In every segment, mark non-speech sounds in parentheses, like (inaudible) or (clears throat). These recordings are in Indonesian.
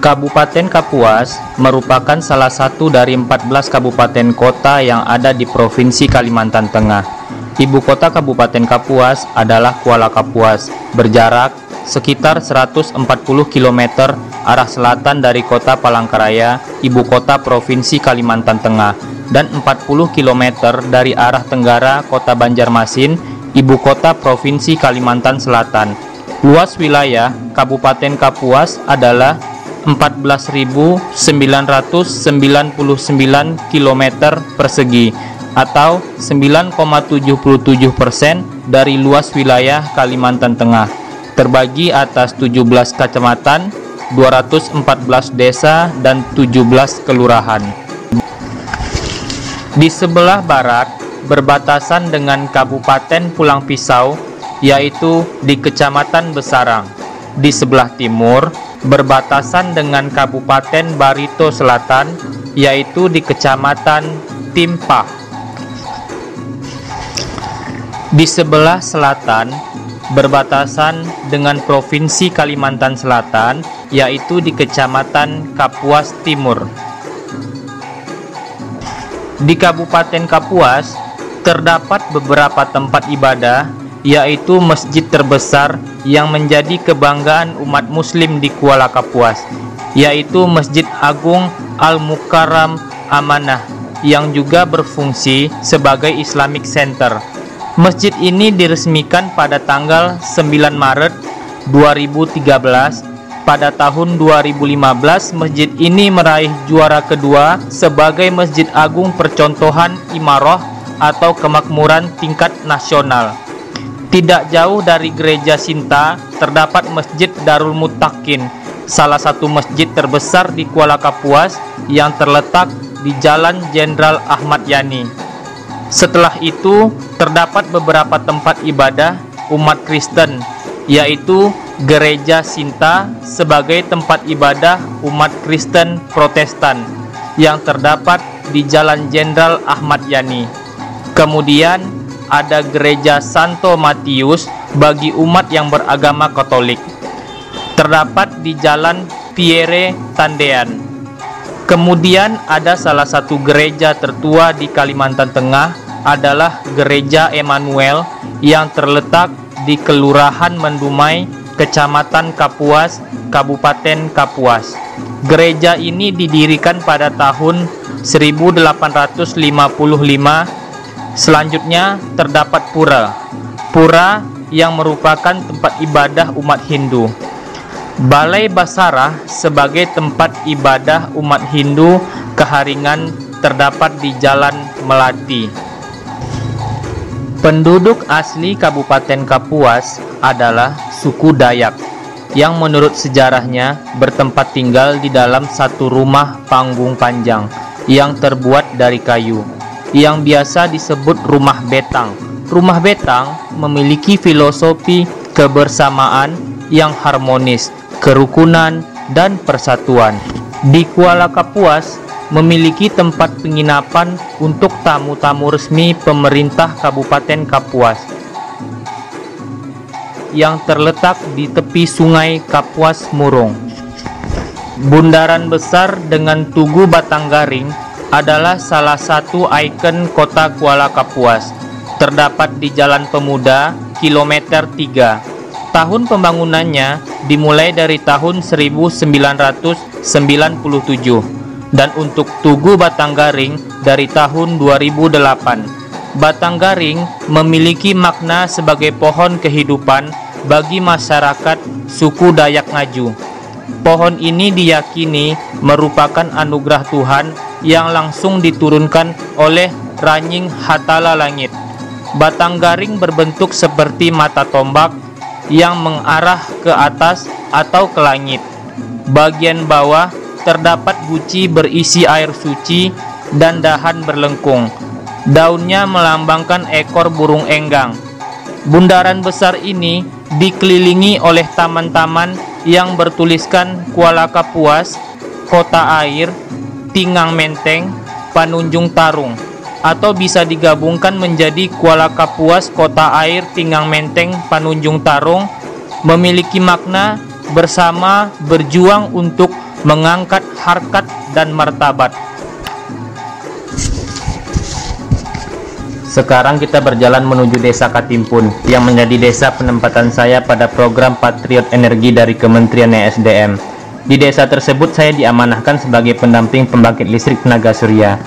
Kabupaten Kapuas merupakan salah satu dari 14 kabupaten kota yang ada di Provinsi Kalimantan Tengah. Ibu kota Kabupaten Kapuas adalah Kuala Kapuas, berjarak sekitar 140 km arah selatan dari kota Palangkaraya, ibu kota Provinsi Kalimantan Tengah, dan 40 km dari arah tenggara kota Banjarmasin, ibu kota Provinsi Kalimantan Selatan. Luas wilayah Kabupaten Kapuas adalah 14.999 km persegi atau 9,77 persen dari luas wilayah Kalimantan Tengah terbagi atas 17 kecamatan, 214 desa, dan 17 kelurahan. Di sebelah barat, berbatasan dengan Kabupaten Pulang Pisau, yaitu di Kecamatan Besarang. Di sebelah timur, berbatasan dengan Kabupaten Barito Selatan, yaitu di Kecamatan Timpah. Di sebelah selatan, berbatasan dengan Provinsi Kalimantan Selatan, yaitu di Kecamatan Kapuas Timur. Di Kabupaten Kapuas, terdapat beberapa tempat ibadah, yaitu masjid terbesar yang menjadi kebanggaan umat muslim di Kuala Kapuas, yaitu Masjid Agung Al-Mukarram Amanah, yang juga berfungsi sebagai Islamic Center Masjid ini diresmikan pada tanggal 9 Maret 2013. Pada tahun 2015, masjid ini meraih juara kedua sebagai Masjid Agung Percontohan Imaroh atau Kemakmuran Tingkat Nasional. Tidak jauh dari Gereja Sinta terdapat Masjid Darul Mutakin, salah satu masjid terbesar di Kuala Kapuas yang terletak di Jalan Jenderal Ahmad Yani. Setelah itu, terdapat beberapa tempat ibadah umat Kristen, yaitu Gereja Sinta sebagai tempat ibadah umat Kristen Protestan yang terdapat di Jalan Jenderal Ahmad Yani. Kemudian ada Gereja Santo Matius bagi umat yang beragama Katolik. Terdapat di Jalan Pierre Tandean. Kemudian ada salah satu gereja tertua di Kalimantan Tengah adalah Gereja Emmanuel yang terletak di Kelurahan Mendumai, Kecamatan Kapuas, Kabupaten Kapuas. Gereja ini didirikan pada tahun 1855. Selanjutnya terdapat pura. Pura yang merupakan tempat ibadah umat Hindu. Balai Basarah sebagai tempat ibadah umat Hindu keharingan terdapat di Jalan Melati. Penduduk asli Kabupaten Kapuas adalah suku Dayak yang menurut sejarahnya bertempat tinggal di dalam satu rumah panggung panjang yang terbuat dari kayu yang biasa disebut rumah betang. Rumah betang memiliki filosofi kebersamaan yang harmonis kerukunan, dan persatuan. Di Kuala Kapuas memiliki tempat penginapan untuk tamu-tamu resmi pemerintah Kabupaten Kapuas yang terletak di tepi sungai Kapuas Murung. Bundaran besar dengan Tugu Batanggaring adalah salah satu ikon kota Kuala Kapuas. Terdapat di Jalan Pemuda, kilometer 3 Tahun pembangunannya dimulai dari tahun 1997 dan untuk Tugu Batanggaring dari tahun 2008. Batanggaring memiliki makna sebagai pohon kehidupan bagi masyarakat suku Dayak Ngaju. Pohon ini diyakini merupakan anugerah Tuhan yang langsung diturunkan oleh Ranying Hatala Langit. Batang garing berbentuk seperti mata tombak yang mengarah ke atas atau ke langit. Bagian bawah terdapat guci berisi air suci dan dahan berlengkung. Daunnya melambangkan ekor burung enggang. Bundaran besar ini dikelilingi oleh taman-taman yang bertuliskan Kuala Kapuas, Kota Air, Tingang Menteng, Panunjung Tarung atau bisa digabungkan menjadi Kuala Kapuas Kota Air Tinggang Menteng Panunjung Tarung memiliki makna bersama berjuang untuk mengangkat harkat dan martabat. Sekarang kita berjalan menuju desa Katimpun yang menjadi desa penempatan saya pada program Patriot Energi dari Kementerian ESDM. Di desa tersebut saya diamanahkan sebagai pendamping pembangkit listrik tenaga surya.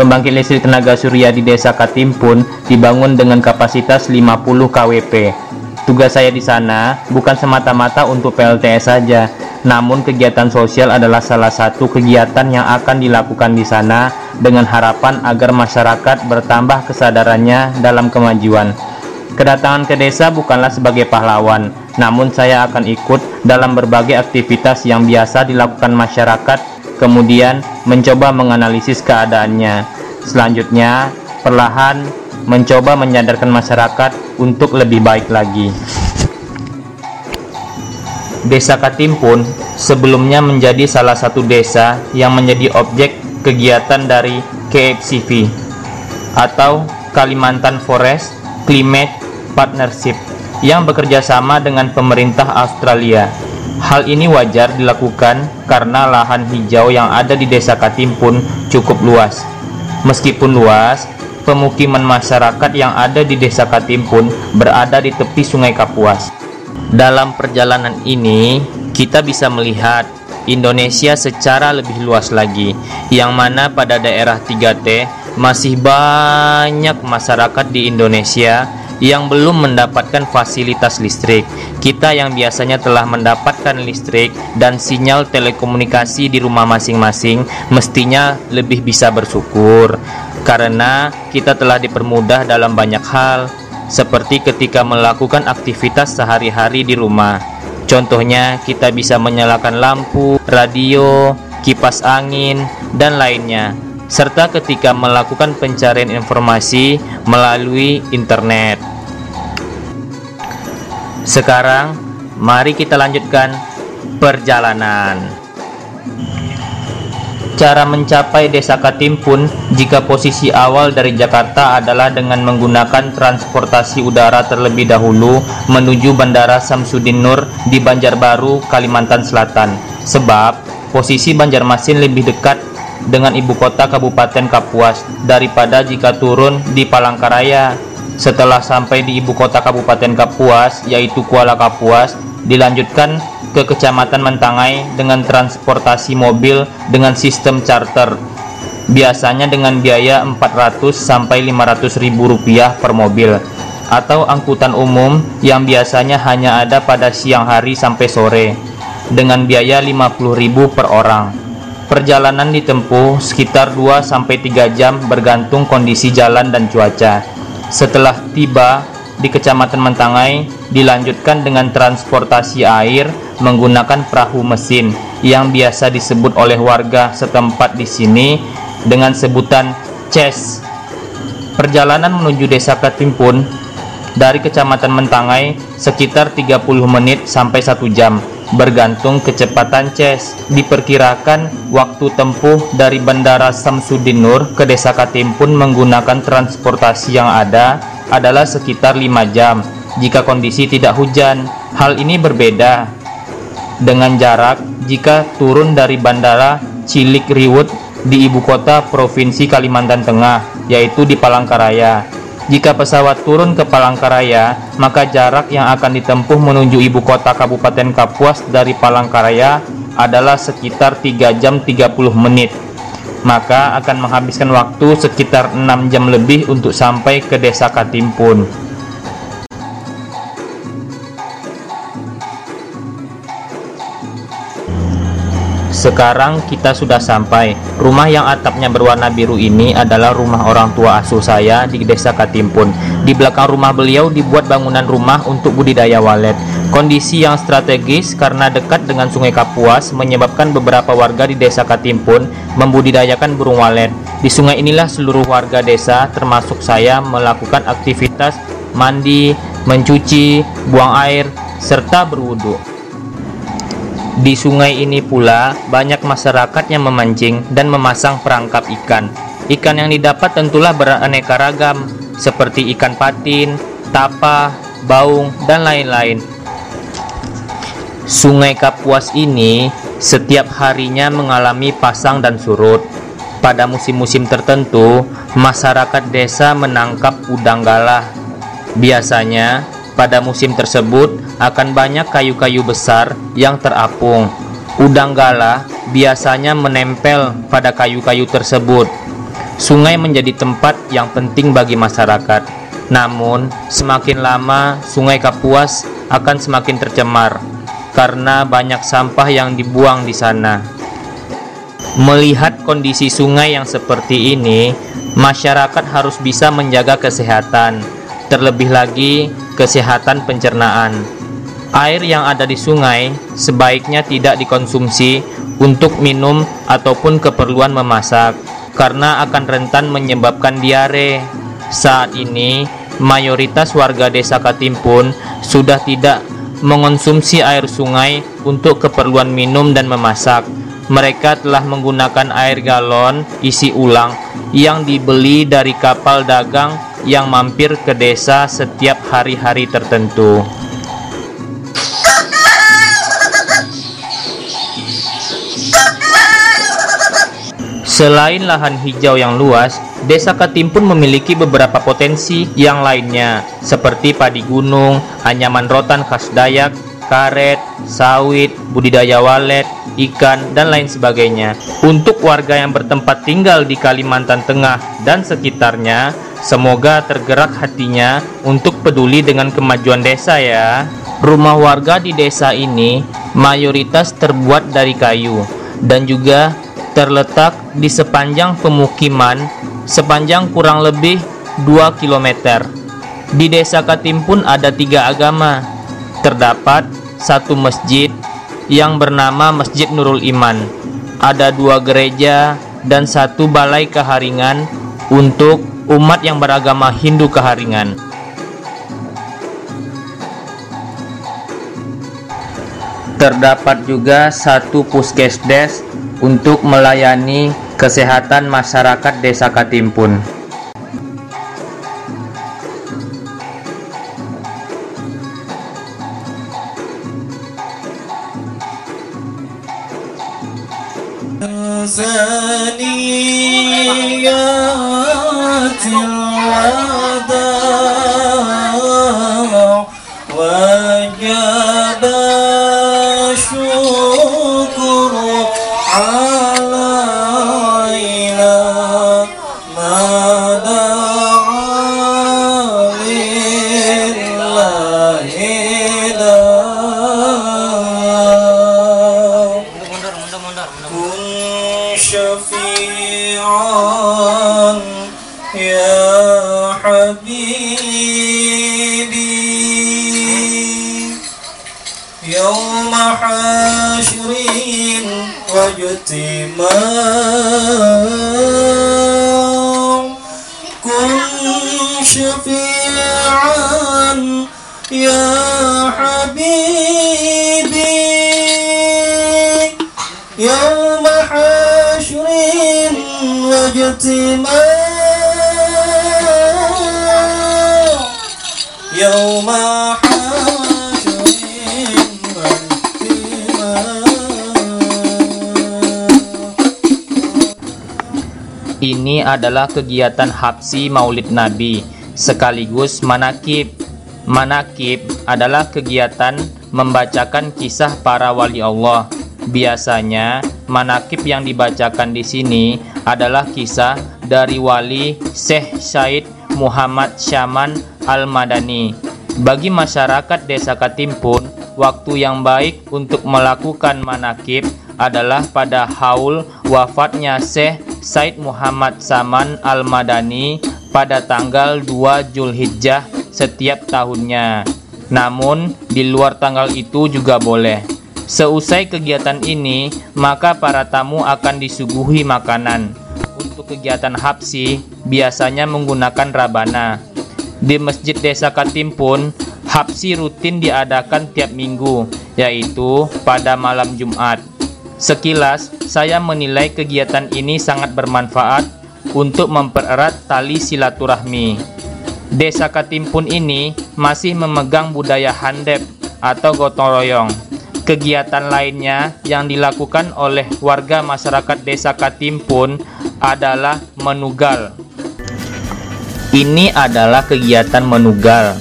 Pembangkit listrik tenaga surya di desa Katimpun dibangun dengan kapasitas 50 kWp. Tugas saya di sana bukan semata-mata untuk PLTS saja, namun kegiatan sosial adalah salah satu kegiatan yang akan dilakukan di sana dengan harapan agar masyarakat bertambah kesadarannya dalam kemajuan. Kedatangan ke desa bukanlah sebagai pahlawan, namun saya akan ikut dalam berbagai aktivitas yang biasa dilakukan masyarakat, kemudian mencoba menganalisis keadaannya. Selanjutnya, perlahan mencoba menyadarkan masyarakat untuk lebih baik lagi. Desa Katimpun sebelumnya menjadi salah satu desa yang menjadi objek kegiatan dari KFCV atau Kalimantan Forest Climate Partnership yang bekerja sama dengan pemerintah Australia. Hal ini wajar dilakukan karena lahan hijau yang ada di desa Katimpun cukup luas. Meskipun luas, pemukiman masyarakat yang ada di desa Katimpun berada di tepi sungai Kapuas. Dalam perjalanan ini, kita bisa melihat Indonesia secara lebih luas lagi, yang mana pada daerah 3T masih banyak masyarakat di Indonesia yang belum mendapatkan fasilitas listrik. Kita yang biasanya telah mendapatkan listrik dan sinyal telekomunikasi di rumah masing-masing mestinya lebih bisa bersyukur karena kita telah dipermudah dalam banyak hal seperti ketika melakukan aktivitas sehari-hari di rumah. Contohnya, kita bisa menyalakan lampu, radio, kipas angin, dan lainnya, serta ketika melakukan pencarian informasi melalui internet. Sekarang, mari kita lanjutkan perjalanan. Cara mencapai desa Katimpun jika posisi awal dari Jakarta adalah dengan menggunakan transportasi udara terlebih dahulu menuju Bandara Samsudin Nur di Banjarbaru, Kalimantan Selatan. Sebab posisi Banjarmasin lebih dekat dengan ibu kota Kabupaten Kapuas daripada jika turun di Palangkaraya. Setelah sampai di ibu kota Kabupaten Kapuas yaitu Kuala Kapuas, dilanjutkan ke Kecamatan Mentangai dengan transportasi mobil dengan sistem charter. Biasanya dengan biaya 400 sampai 500 ribu rupiah per mobil atau angkutan umum yang biasanya hanya ada pada siang hari sampai sore dengan biaya 50 ribu per orang. Perjalanan ditempuh sekitar 2 sampai 3 jam bergantung kondisi jalan dan cuaca. Setelah tiba di Kecamatan Mentangai dilanjutkan dengan transportasi air menggunakan perahu mesin yang biasa disebut oleh warga setempat di sini dengan sebutan CES. Perjalanan menuju desa Katimpun dari Kecamatan Mentangai sekitar 30 menit sampai 1 jam bergantung kecepatan CES. Diperkirakan waktu tempuh dari Bandara Samsudin Nur ke desa Katimpun menggunakan transportasi yang ada adalah sekitar 5 jam jika kondisi tidak hujan. Hal ini berbeda dengan jarak jika turun dari Bandara Cilik Riwut di ibu kota Provinsi Kalimantan Tengah, yaitu di Palangkaraya. Jika pesawat turun ke Palangkaraya, maka jarak yang akan ditempuh menuju ibu kota Kabupaten Kapuas dari Palangkaraya adalah sekitar 3 jam 30 menit. Maka akan menghabiskan waktu sekitar 6 jam lebih untuk sampai ke desa Katimpun. Sekarang kita sudah sampai. Rumah yang atapnya berwarna biru ini adalah rumah orang tua asuh saya di desa Katimpun. Di belakang rumah beliau dibuat bangunan rumah untuk budidaya walet. Kondisi yang strategis karena dekat dengan sungai Kapuas menyebabkan beberapa warga di desa Katimpun membudidayakan burung walet. Di sungai inilah seluruh warga desa termasuk saya melakukan aktivitas mandi, mencuci, buang air, serta berwudhu. Di sungai ini pula banyak masyarakat yang memancing dan memasang perangkap ikan. Ikan yang didapat tentulah beraneka ragam seperti ikan patin, tapa, baung, dan lain-lain. Sungai Kapuas ini setiap harinya mengalami pasang dan surut. Pada musim-musim tertentu, masyarakat desa menangkap udang galah. Biasanya, pada musim tersebut akan banyak kayu-kayu besar yang terapung. Udang galah biasanya menempel pada kayu-kayu tersebut. Sungai menjadi tempat yang penting bagi masyarakat. Namun, semakin lama Sungai Kapuas akan semakin tercemar karena banyak sampah yang dibuang di sana. Melihat kondisi sungai yang seperti ini, masyarakat harus bisa menjaga kesehatan, terlebih lagi kesehatan pencernaan. Air yang ada di sungai sebaiknya tidak dikonsumsi untuk minum ataupun keperluan memasak, karena akan rentan menyebabkan diare. Saat ini, mayoritas warga desa Katimpun sudah tidak mengonsumsi air sungai untuk keperluan minum dan memasak mereka telah menggunakan air galon isi ulang yang dibeli dari kapal dagang yang mampir ke desa setiap hari-hari tertentu. Selain lahan hijau yang luas, Desa Katimpun memiliki beberapa potensi yang lainnya, seperti padi gunung, anyaman rotan khas Dayak, karet, sawit, budidaya walet, ikan, dan lain sebagainya. Untuk warga yang bertempat tinggal di Kalimantan Tengah dan sekitarnya, semoga tergerak hatinya untuk peduli dengan kemajuan desa ya. Rumah warga di desa ini mayoritas terbuat dari kayu dan juga terletak di sepanjang pemukiman sepanjang kurang lebih 2 km. Di desa Katimpun ada tiga agama, terdapat satu masjid yang bernama Masjid Nurul Iman. Ada dua gereja dan satu balai keharingan untuk umat yang beragama Hindu keharingan. Terdapat juga satu puskesdes untuk melayani kesehatan masyarakat Desa Katimpun. Adalah kegiatan Habsi Maulid Nabi sekaligus manakib. Manakib adalah kegiatan membacakan kisah para wali Allah. Biasanya manakib yang dibacakan di sini adalah kisah dari wali Syekh Said Muhammad Syaman Al-Madani. Bagi masyarakat Desa Katimpun, waktu yang baik untuk melakukan manakib adalah pada haul wafatnya Syekh Said Muhammad Saman Al-Madani pada tanggal 2 Julhijjah setiap tahunnya. Namun, di luar tanggal itu juga boleh. Seusai kegiatan ini, maka para tamu akan disuguhi makanan. Untuk kegiatan Habsi, biasanya menggunakan rabana. Di Masjid Desa Katimpun, Habsi rutin diadakan tiap minggu, yaitu pada malam Jumat. Sekilas, saya menilai kegiatan ini sangat bermanfaat untuk mempererat tali silaturahmi. Desa Katimpun ini masih memegang budaya handep atau gotong royong. Kegiatan lainnya yang dilakukan oleh warga masyarakat Desa Katimpun adalah menugal. Ini adalah kegiatan menugal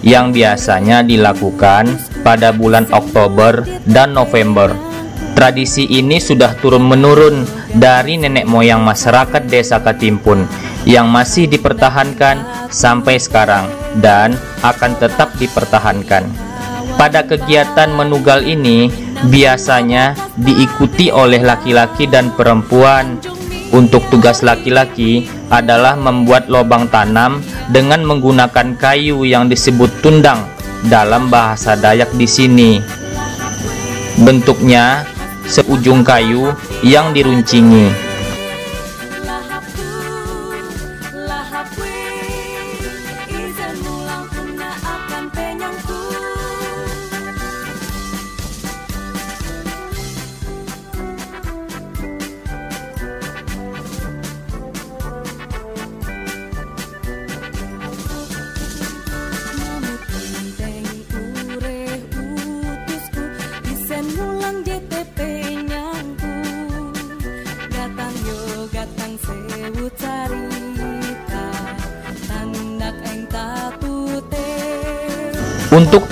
yang biasanya dilakukan pada bulan Oktober dan November. Tradisi ini sudah turun-menurun dari nenek moyang masyarakat Desa Katimpun yang masih dipertahankan sampai sekarang dan akan tetap dipertahankan. Pada kegiatan menugal ini biasanya diikuti oleh laki-laki dan perempuan. Untuk tugas laki-laki adalah membuat lubang tanam dengan menggunakan kayu yang disebut tundang dalam bahasa Dayak di sini. Bentuknya seujung kayu yang diruncingi.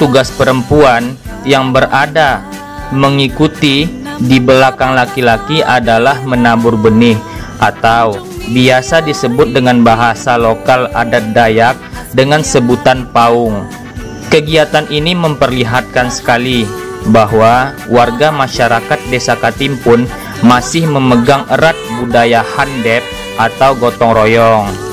Tugas perempuan yang berada mengikuti di belakang laki-laki adalah menabur benih atau biasa disebut dengan bahasa lokal adat Dayak dengan sebutan paung. Kegiatan ini memperlihatkan sekali bahwa warga masyarakat Desa Katimpun masih memegang erat budaya handep atau gotong royong.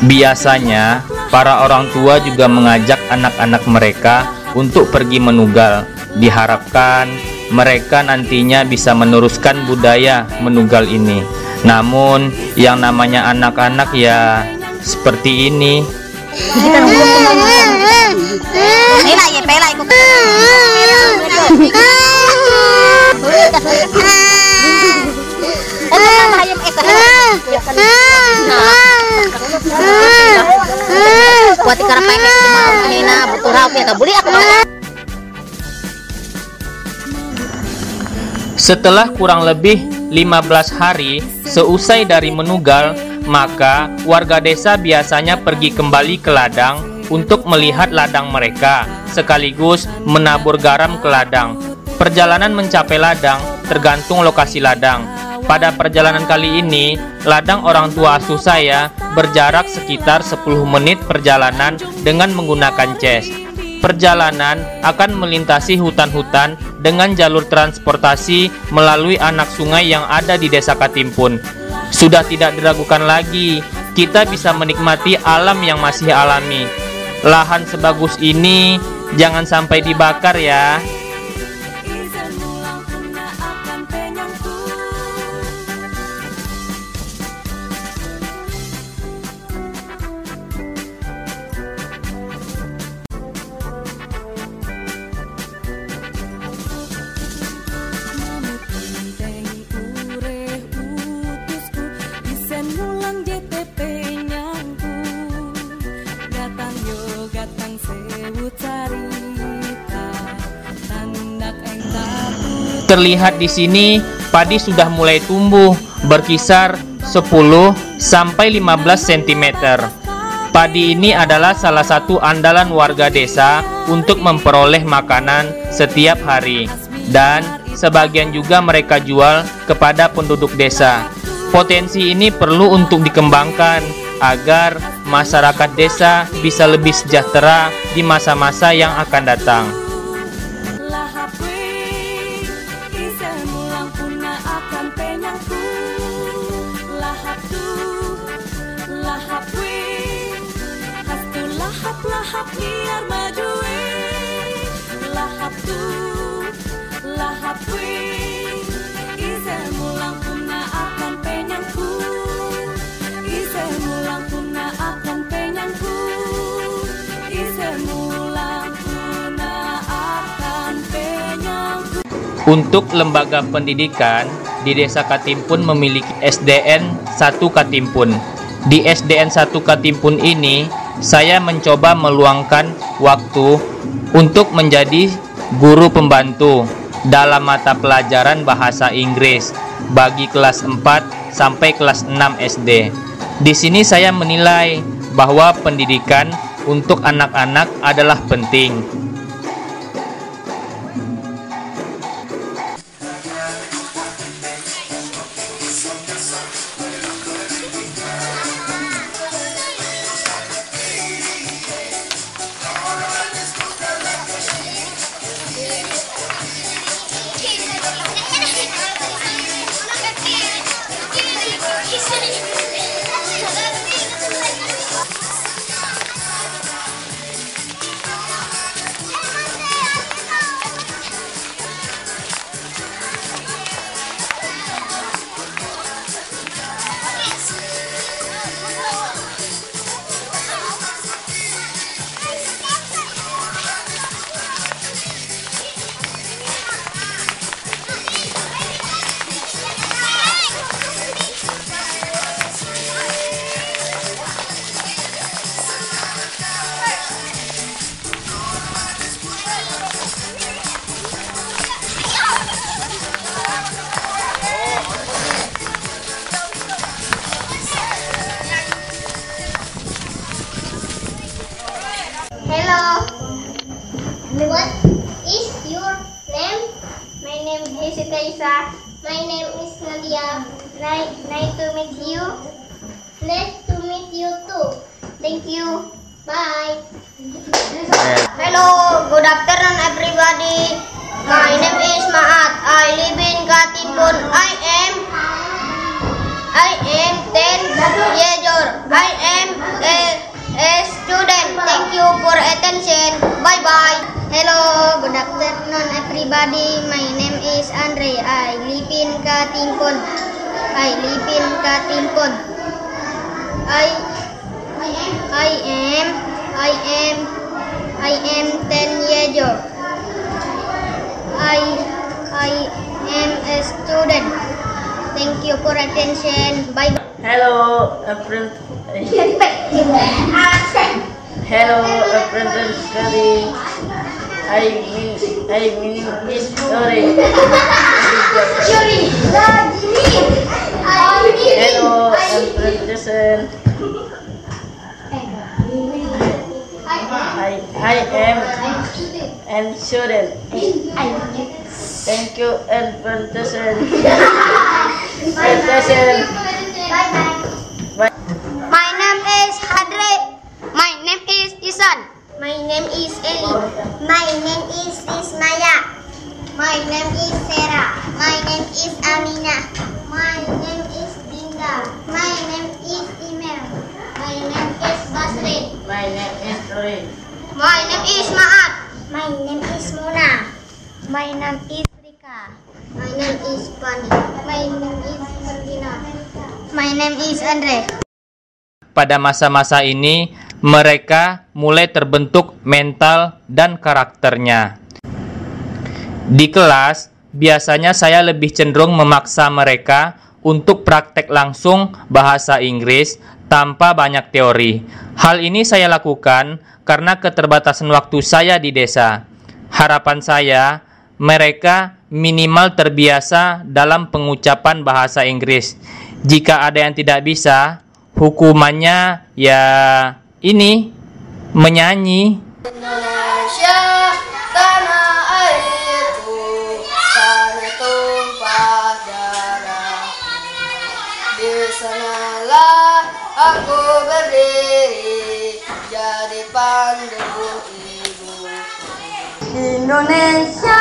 Biasanya, para orang tua juga mengajak anak-anak mereka untuk pergi menugal. Diharapkan mereka nantinya bisa meneruskan budaya menugal ini. Namun, yang namanya anak-anak ya seperti ini. Setelah kurang lebih 15 hari seusai dari menugal, maka warga desa biasanya pergi kembali ke ladang untuk melihat ladang mereka, sekaligus menabur garam ke ladang. Perjalanan mencapai ladang tergantung lokasi ladang. Pada perjalanan kali ini, ladang orang tua asuh saya berjarak sekitar 10 menit perjalanan dengan menggunakan ces perjalanan akan melintasi hutan-hutan dengan jalur transportasi melalui anak sungai yang ada di desa Katimpun. Sudah tidak diragukan lagi, kita bisa menikmati alam yang masih alami. Lahan sebagus ini jangan sampai dibakar ya. Terlihat di sini padi sudah mulai tumbuh berkisar 10 sampai 15 cm. Padi ini adalah salah satu andalan warga desa untuk memperoleh makanan setiap hari dan sebagian juga mereka jual kepada penduduk desa. Potensi ini perlu untuk dikembangkan agar masyarakat desa bisa lebih sejahtera di masa-masa yang akan datang. Untuk lembaga pendidikan di Desa Katimpun memiliki SDN 1 Katimpun. Di SDN 1 Katimpun ini, saya mencoba meluangkan waktu untuk menjadi guru pembantu dalam mata pelajaran bahasa Inggris bagi kelas 4 sampai kelas 6 SD. Di sini saya menilai bahwa pendidikan untuk anak-anak adalah penting. My name is Maat. My name is Mona. My name is Rika. My name is Pani. My name is Martina. My name is Andre. Pada masa-masa ini, mereka mulai terbentuk mental dan karakternya. Di kelas, biasanya saya lebih cenderung memaksa mereka untuk praktek langsung bahasa Inggris tanpa banyak teori. Hal ini saya lakukan karena keterbatasan waktu saya di desa. Harapan saya, mereka minimal terbiasa dalam pengucapan bahasa Inggris. Jika ada yang tidak bisa, hukumannya ya ini menyanyi Indonesia tanah aku berdiri jadi pandu ibu Indonesia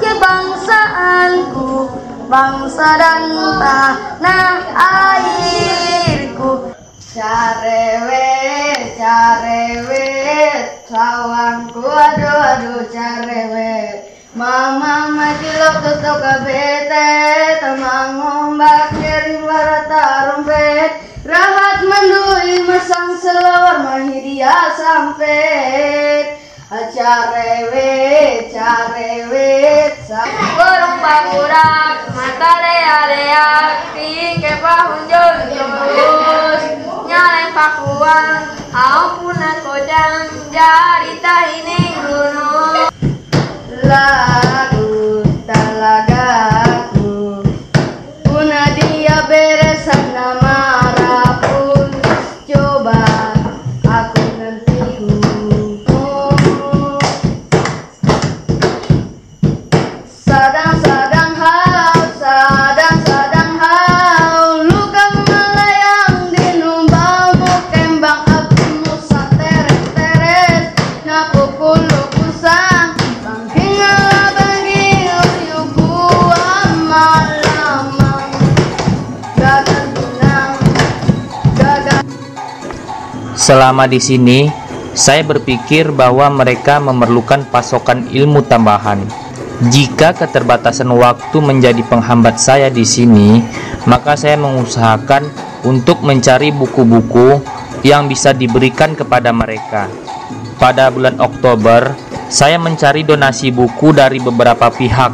kebangsaanku bangsa dan tanah airku Carewet, carewet, sawangku aduh aduh carewet. Mama makilok tutuk kabete, tamang ombak kering barata rompet. Rahat mandui masang selawar mahidia sampet. Carewet, carewet, sawang pagurak mata leak-leak tingke pahunjul terus nyaleng pakuan ampuna kodang jadi tahining gunung la Selama di sini, saya berpikir bahwa mereka memerlukan pasokan ilmu tambahan. Jika keterbatasan waktu menjadi penghambat saya di sini, maka saya mengusahakan untuk mencari buku-buku yang bisa diberikan kepada mereka. Pada bulan Oktober, saya mencari donasi buku dari beberapa pihak.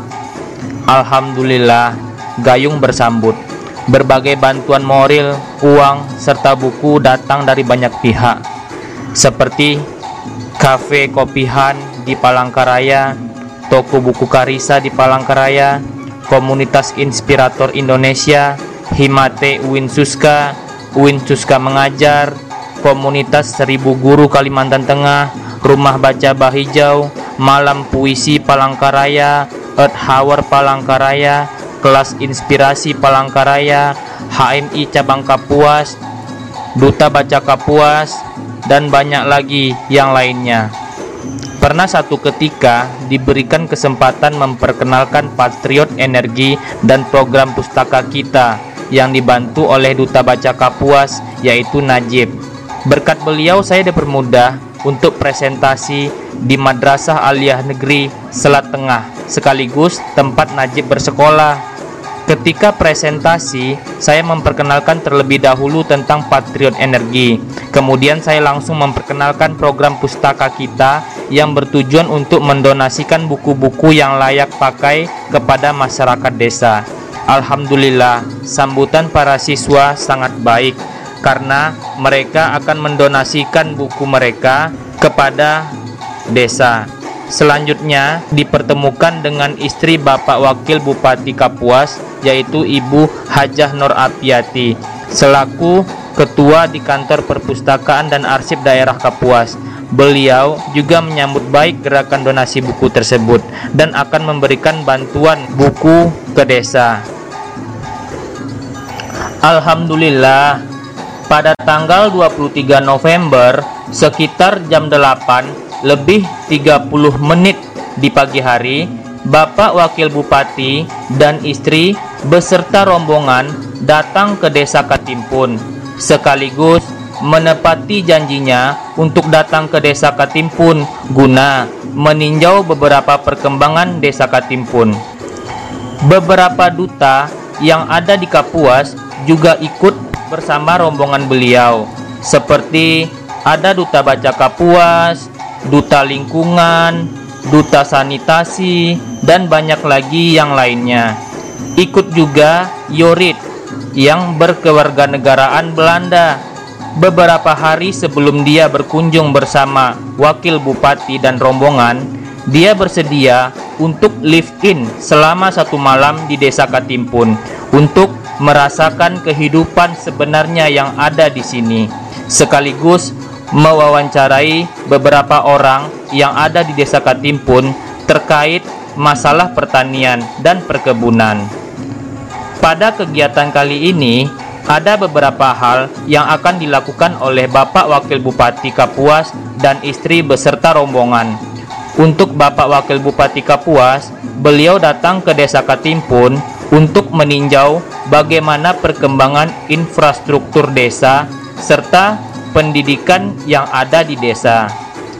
Alhamdulillah, Gayung bersambut. Berbagai bantuan moral, uang, serta buku datang dari banyak pihak, seperti kafe kopihan di Palangkaraya, toko buku Karisa di Palangkaraya, komunitas inspirator Indonesia, Himate Uin Suska, Uin Suska Mengajar, komunitas Seribu Guru Kalimantan Tengah, Rumah Baca Bahijau, Malam Puisi Palangkaraya, Earth Hour Palangkaraya, Kelas Inspirasi Palangkaraya, HMI Cabang Kapuas, Duta Baca Kapuas, dan banyak lagi yang lainnya. Pernah satu ketika diberikan kesempatan memperkenalkan Patriot Energi dan program pustaka kita yang dibantu oleh Duta Baca Kapuas yaitu Najib. Berkat beliau saya dipermudah untuk presentasi di Madrasah Aliyah Negeri Selat Tengah sekaligus tempat Najib bersekolah. Ketika presentasi, saya memperkenalkan terlebih dahulu tentang Patriot Energi. Kemudian saya langsung memperkenalkan program pustaka kita yang bertujuan untuk mendonasikan buku-buku yang layak pakai kepada masyarakat desa. Alhamdulillah, sambutan para siswa sangat baik karena mereka akan mendonasikan buku mereka kepada desa. Selanjutnya dipertemukan dengan istri Bapak Wakil Bupati Kapuas yaitu Ibu Hajah Nur Apiati selaku ketua di kantor perpustakaan dan arsip daerah Kapuas. Beliau juga menyambut baik gerakan donasi buku tersebut dan akan memberikan bantuan buku ke desa. Alhamdulillah, pada tanggal 23 November sekitar jam 8 lebih 30 menit di pagi hari, Bapak Wakil Bupati dan istri beserta rombongan datang ke Desa Katimpun sekaligus menepati janjinya untuk datang ke Desa Katimpun guna meninjau beberapa perkembangan Desa Katimpun. Beberapa duta yang ada di Kapuas juga ikut bersama rombongan beliau seperti ada duta baca Kapuas, duta lingkungan, duta sanitasi, dan banyak lagi yang lainnya. Ikut juga Yorit yang berkewarganegaraan Belanda. Beberapa hari sebelum dia berkunjung bersama wakil bupati dan rombongan, dia bersedia untuk live in selama satu malam di desa Katimpun untuk merasakan kehidupan sebenarnya yang ada di sini, sekaligus mewawancarai beberapa orang yang ada di desa Katimpun terkait masalah pertanian dan perkebunan. Pada kegiatan kali ini, ada beberapa hal yang akan dilakukan oleh Bapak Wakil Bupati Kapuas dan istri beserta rombongan. Untuk Bapak Wakil Bupati Kapuas, beliau datang ke Desa Katimpun untuk meninjau bagaimana perkembangan infrastruktur desa serta pendidikan yang ada di desa.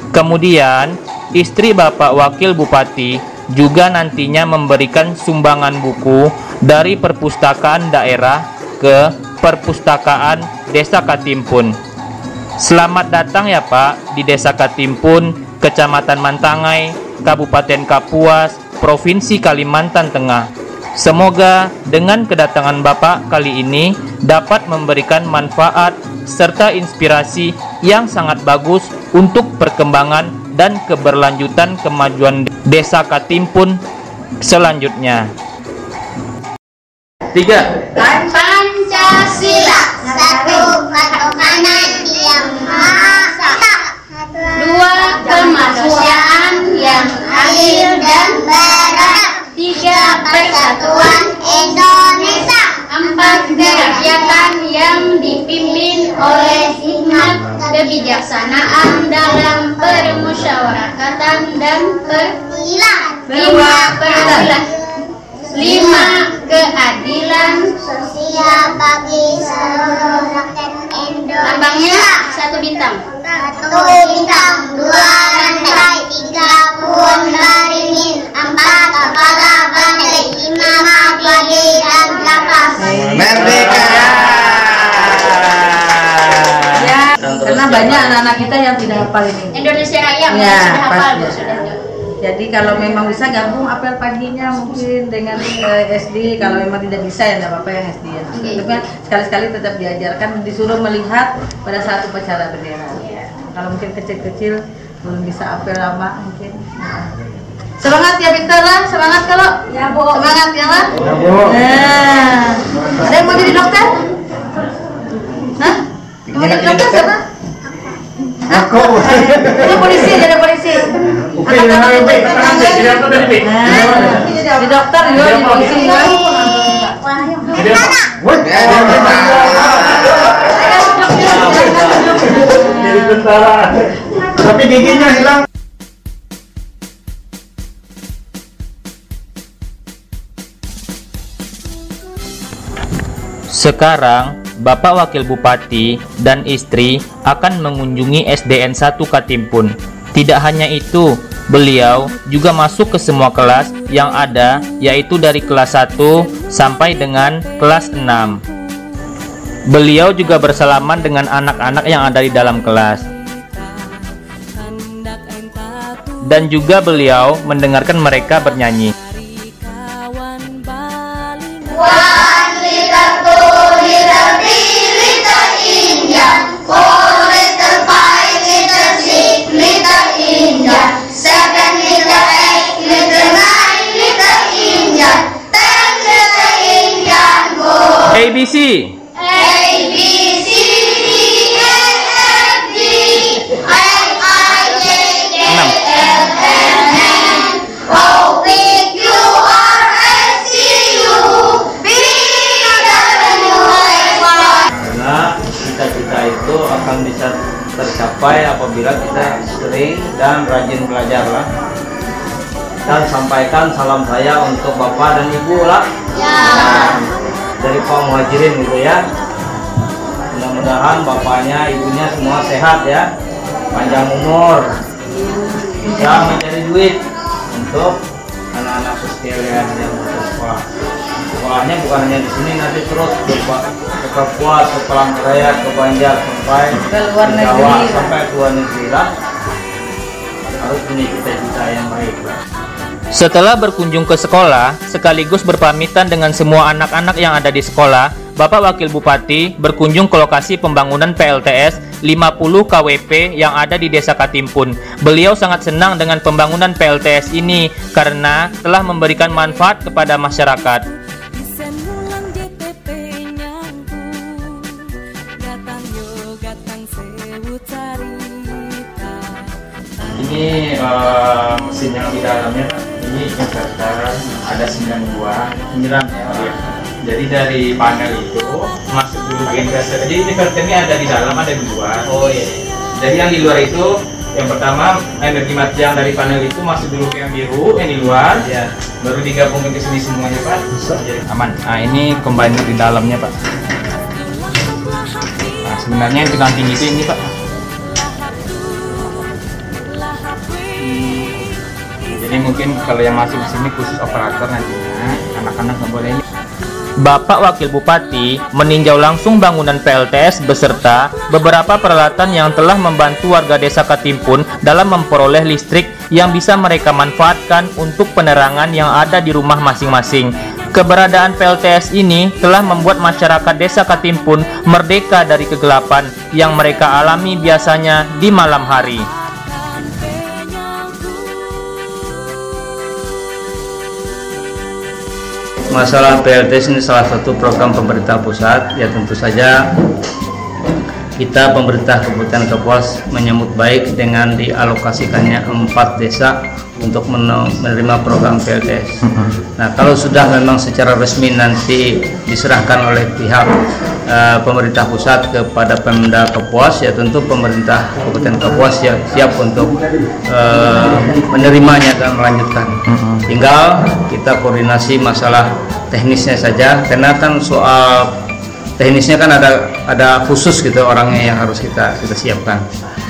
Kemudian, istri Bapak Wakil Bupati juga nantinya memberikan sumbangan buku dari perpustakaan daerah ke perpustakaan Desa Katimpun. Selamat datang ya Pak di Desa Katimpun, Kecamatan Mantangai, Kabupaten Kapuas, Provinsi Kalimantan Tengah. Semoga dengan kedatangan Bapak kali ini dapat memberikan manfaat serta inspirasi yang sangat bagus untuk perkembangan dan keberlanjutan kemajuan Desa Katimpun selanjutnya. Tiga. Pancasila tiga persatuan Indonesia. Empat kerakyatan yang dipimpin oleh hikmat kebijaksanaan dalam permusyawaratan dan perwakilan. Lima perwakilan lima keadilan sosial bagi seluruh rakyat Indonesia. Lambangnya satu bintang. Satu bintang, dua rantai, tiga pohon beringin, empat kepala banteng, lima bagi dan delapan. Merdeka. Ya, karena banyak anak-anak kita yang tidak hafal ini. Indonesia Raya Ya, sudah hafal pasti. Bu, sudah. Jadi kalau memang bisa gabung apel paginya mungkin dengan eh, SD kalau memang tidak bisa ya tidak apa-apa yang SD ya. Oke. Tapi kan sekali-sekali tetap diajarkan disuruh melihat pada saat upacara bendera. Iya. Kalau mungkin kecil-kecil belum bisa apel lama mungkin. Semangat ya pintar lah, semangat kalau. Ya bu. Semangat ya lah. Ya, Bu. Nah, ada yang mau jadi dokter? Hah? Mau jadi dokter siapa? Aku. Jadi polisi, jadi polisi. Upin, Angkat tangan, Upin, Upin. tenang, Upin. Jadi apa tadi, Upin? Nah, Jadi dokter, jadi polisi. yo. Jadi apa? Woi. Jadi tentara. Tapi giginya hilang. Sekarang, Bapak Wakil Bupati dan istri akan mengunjungi SDN 1 Katimpun. Tidak hanya itu, beliau juga masuk ke semua kelas yang ada, yaitu dari kelas 1 sampai dengan kelas 6. Beliau juga bersalaman dengan anak-anak yang ada di dalam kelas. Dan juga beliau mendengarkan mereka bernyanyi. Y. karena cita-cita itu akan bisa tercapai apabila kita sering dan rajin belajar lah dan sampaikan salam saya untuk bapak dan ibu lah Ya. Dari Pak Muhajirin gitu ya. Mudah-mudahan bapaknya ibunya semua sehat ya. Panjang umur. Bisa mencari duit untuk anak-anak sekalian yang bersekolah sekolahnya bukan hanya di sini nanti terus ke, Pa- ke Papua, ke Palangkaraya, ke Banjar sampai Ke luar Jawa, negeri. sampai ke luar negeri lah. Harus punya cita-cita yang baik lah. Setelah berkunjung ke sekolah, sekaligus berpamitan dengan semua anak-anak yang ada di sekolah, Bapak Wakil Bupati berkunjung ke lokasi pembangunan PLTS 50 KWP yang ada di Desa Katimpun. Beliau sangat senang dengan pembangunan PLTS ini karena telah memberikan manfaat kepada masyarakat. Ini eh, mesin yang di dalamnya ini inverter ada 9 buah, 9 ya. Jadi dari panel itu masuk dulu ke inverter. Jadi inverter ini ada di dalam, ada di luar. Oh iya. Jadi yang di luar itu yang pertama energi mati yang dari panel itu masuk dulu ke yang biru, yang di luar. Ya. Baru digabungin ke sini semuanya pak. Jadi aman. Nah ini combiner di dalamnya pak. Nah sebenarnya yang tinggi itu ini pak. Jadi mungkin kalau yang masuk di sini khusus operator nantinya, anak-anak nggak boleh. Bapak Wakil Bupati meninjau langsung bangunan PLTS beserta beberapa peralatan yang telah membantu warga desa Katimpun dalam memperoleh listrik yang bisa mereka manfaatkan untuk penerangan yang ada di rumah masing-masing. Keberadaan PLTS ini telah membuat masyarakat desa Katimpun merdeka dari kegelapan yang mereka alami biasanya di malam hari. Masalah PLTS ini salah satu program pemerintah pusat, ya tentu saja kita pemerintah Kabupaten Kapuas menyambut baik dengan dialokasikannya empat desa untuk men- menerima program PLTS. Nah, kalau sudah memang secara resmi nanti diserahkan oleh pihak eh, pemerintah pusat kepada Pemda Kapuas, ya tentu pemerintah Kabupaten Kapuas ya siap untuk eh, menerimanya dan melanjutkan. Tinggal kita koordinasi masalah teknisnya saja, karena kan soal teknisnya kan ada ada khusus gitu orangnya yang harus kita kita siapkan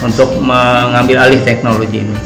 untuk mengambil alih teknologi ini.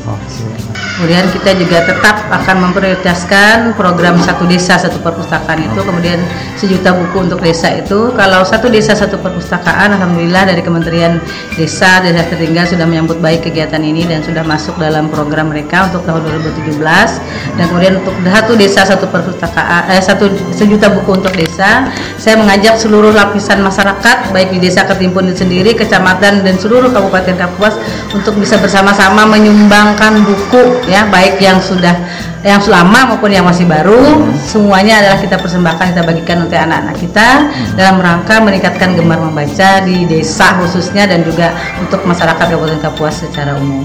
Kemudian kita juga tetap akan memprioritaskan program satu desa satu perpustakaan itu, kemudian sejuta buku untuk desa itu. Kalau satu desa satu perpustakaan, alhamdulillah dari Kementerian Desa Desa Tertinggal sudah menyambut baik kegiatan ini dan sudah masuk dalam program mereka untuk tahun 2017. Dan kemudian untuk satu desa satu perpustakaan, eh, satu sejuta buku untuk desa, saya mengajak seluruh lapisan masyarakat baik di desa Ketimpun itu sendiri, kecamatan dan seluruh kabupaten Kapuas untuk bisa bersama-sama menyumbangkan buku ya baik yang sudah yang lama maupun yang masih baru. Semuanya adalah kita persembahkan kita bagikan untuk anak-anak kita dalam rangka meningkatkan gemar membaca di desa khususnya dan juga untuk masyarakat Kabupaten Kapuas secara umum.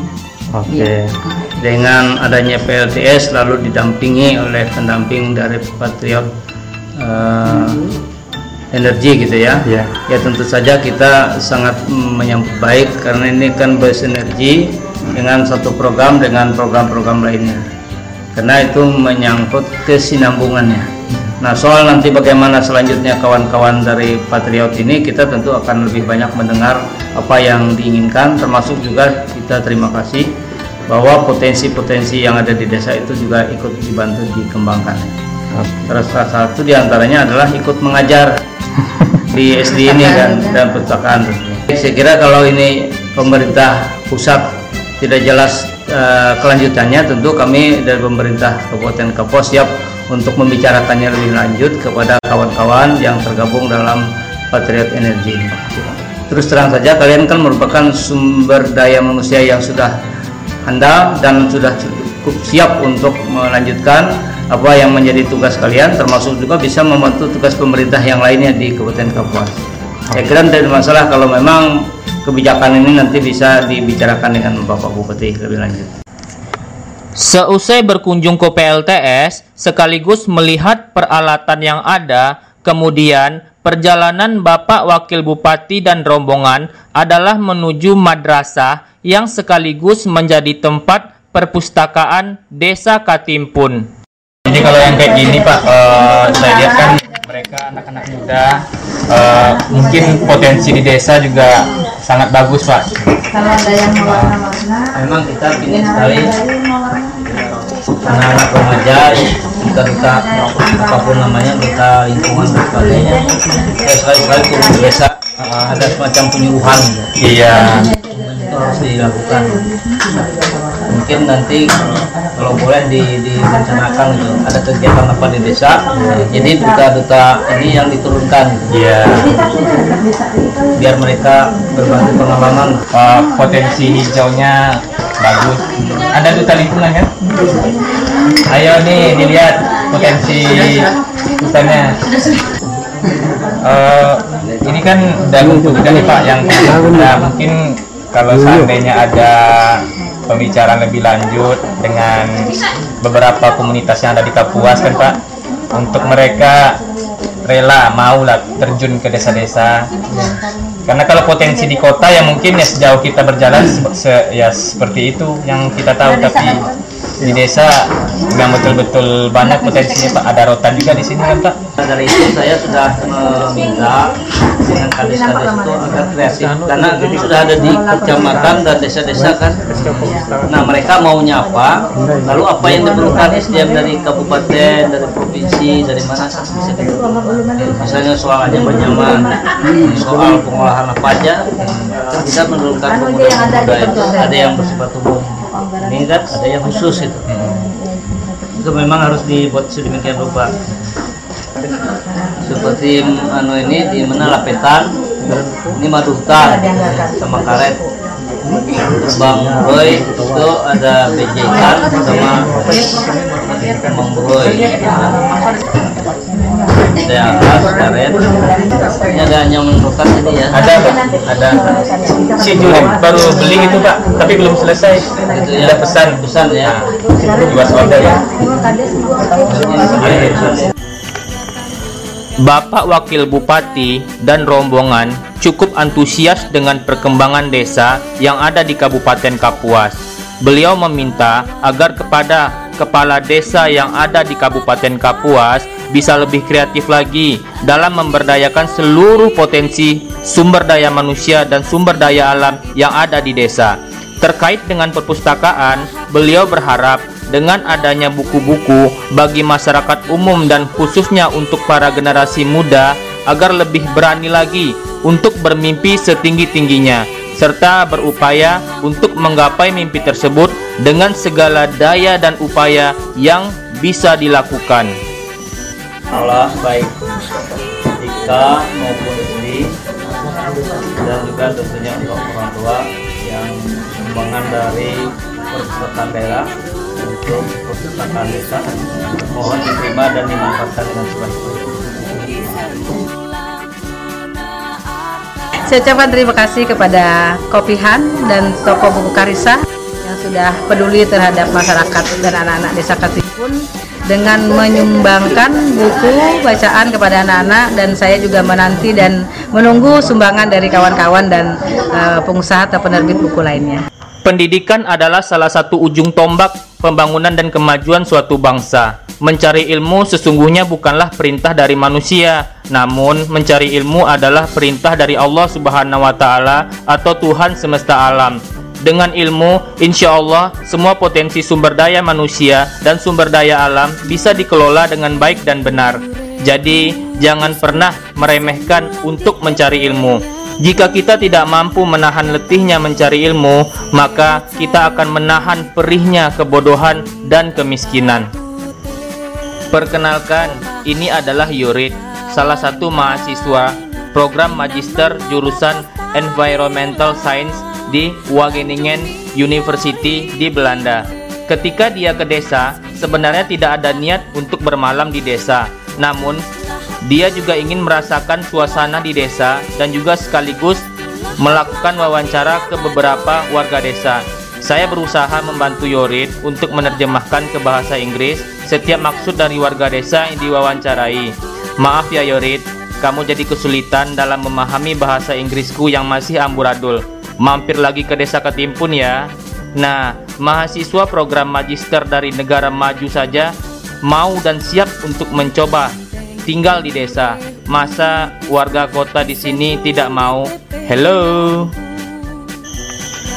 Oke. Dengan adanya PLTS lalu didampingi oleh pendamping dari Patriot eh, Energi gitu ya. Ya. Ya tentu saja kita sangat menyambut baik karena ini kan bersinergi dengan satu program dengan program-program lainnya. Karena itu menyangkut kesinambungannya. Nah soal nanti bagaimana selanjutnya kawan-kawan dari Patriot ini kita tentu akan lebih banyak mendengar apa yang diinginkan termasuk juga kita terima kasih bahwa potensi-potensi yang ada di desa itu juga ikut dibantu dikembangkan. Terus salah satu di antaranya adalah ikut mengajar di SD ini kan dan perpustakaan. Saya kira kalau ini pemerintah pusat tidak jelas eh, kelanjutannya, tentu kami dari pemerintah Kabupaten Kapuas siap untuk membicarakannya lebih lanjut kepada kawan-kawan yang tergabung dalam Patriot Energy. Terus terang saja kalian kan merupakan sumber daya manusia yang sudah handal dan sudah cukup siap untuk melanjutkan apa yang menjadi tugas kalian termasuk juga bisa membantu tugas pemerintah yang lainnya di Kabupaten Kapuas. Saya kira tidak ada masalah kalau memang kebijakan ini nanti bisa dibicarakan dengan Bapak Bupati lebih lanjut. Seusai berkunjung ke PLTS, sekaligus melihat peralatan yang ada, kemudian perjalanan Bapak Wakil Bupati dan rombongan adalah menuju madrasah yang sekaligus menjadi tempat perpustakaan Desa Katimpun. Jadi kalau yang kayak gini Pak, eh, saya lihat kan mereka anak-anak muda, eh, mungkin potensi di desa juga sangat bagus Pak. Kalau ada yang mewarna-warna, Memang kita ingin sekali anak-anak remaja duta-duta apa pun namanya duta lingkungan dan sebagainya ya sekali-sekali turun ke desa ada semacam penyuluhan Iya. itu harus dilakukan mungkin nanti kalau boleh di, direncanakan gitu ada kegiatan apa di desa jadi duta-duta ini yang diturunkan Iya. biar mereka berbagi pengalaman Eh, potensi hijaunya bagus. Ada duta lingkungan kan? Ayo nih dilihat potensi hutannya. Eh, ini kan udah bentuk udah nih Pak yang nah, mungkin kalau seandainya ada pembicaraan lebih lanjut dengan beberapa komunitas yang ada di Kapuas kan Pak. Untuk mereka rela mau lah terjun ke desa-desa. Karena kalau potensi di kota ya mungkin ya sejauh kita berjalan se- se- ya seperti itu yang kita tahu tapi di desa yang betul-betul banyak potensinya Pak. Ada rotan juga di sini kan Pak. dari itu saya sudah meminta dengan kades-kades itu agar kreatif. Karena itu sudah ada di kecamatan dan desa-desa kan? Nah mereka maunya apa? Lalu apa yang diperlukan SDM dari kabupaten dari provinsi dari mana? Bisa misalnya soal aja penyaman soal pengolahan apa aja bisa menurunkan pemuda itu ada yang bersifat umum ini kan ada yang khusus itu. itu memang harus dibuat sedemikian rupa. Seperti anu ini di mana lapetan ini madu hutan sama karet. Bang Roy itu ada bejekan sama Bang Roy ada alas karet ini ada nyaman rotan ini ya Ada Pak. Ada. Si Jurin baru beli gitu Pak, tapi belum selesai. Gitu ya. Ada pesan. pesan ya Jual order ya. Bapak Wakil Bupati dan rombongan cukup antusias dengan perkembangan desa yang ada di Kabupaten Kapuas. Beliau meminta agar kepada kepala desa yang ada di Kabupaten Kapuas bisa lebih kreatif lagi dalam memberdayakan seluruh potensi sumber daya manusia dan sumber daya alam yang ada di desa. Terkait dengan perpustakaan, beliau berharap dengan adanya buku-buku bagi masyarakat umum dan khususnya untuk para generasi muda agar lebih berani lagi untuk bermimpi setinggi-tingginya serta berupaya untuk menggapai mimpi tersebut dengan segala daya dan upaya yang bisa dilakukan. Allah baik Ika maupun istri dan juga tentunya untuk orang tua yang sumbangan dari perpustakaan daerah untuk perpustakaan desa mohon diterima dan dimanfaatkan dengan sebaik-baiknya. Saya ucapkan terima kasih kepada Kopihan dan toko buku Karisa yang sudah peduli terhadap masyarakat dan anak-anak desa Katimpun dengan menyumbangkan buku bacaan kepada anak-anak dan saya juga menanti dan menunggu sumbangan dari kawan-kawan dan eh, pengusaha atau penerbit buku lainnya. Pendidikan adalah salah satu ujung tombak pembangunan dan kemajuan suatu bangsa. Mencari ilmu sesungguhnya bukanlah perintah dari manusia, namun mencari ilmu adalah perintah dari Allah Subhanahu wa taala atau Tuhan semesta alam. Dengan ilmu, insya Allah semua potensi sumber daya manusia dan sumber daya alam bisa dikelola dengan baik dan benar. Jadi, jangan pernah meremehkan untuk mencari ilmu. Jika kita tidak mampu menahan letihnya mencari ilmu, maka kita akan menahan perihnya kebodohan dan kemiskinan. Perkenalkan, ini adalah Yurid, salah satu mahasiswa program magister jurusan Environmental Science di Wageningen University di Belanda. Ketika dia ke desa, sebenarnya tidak ada niat untuk bermalam di desa. Namun, dia juga ingin merasakan suasana di desa dan juga sekaligus melakukan wawancara ke beberapa warga desa. Saya berusaha membantu Yorid untuk menerjemahkan ke bahasa Inggris setiap maksud dari warga desa yang diwawancarai. Maaf ya Yorid, kamu jadi kesulitan dalam memahami bahasa Inggrisku yang masih amburadul. Mampir lagi ke desa Ketimpun ya. Nah, mahasiswa program magister dari negara maju saja mau dan siap untuk mencoba tinggal di desa. Masa warga kota di sini tidak mau? Hello.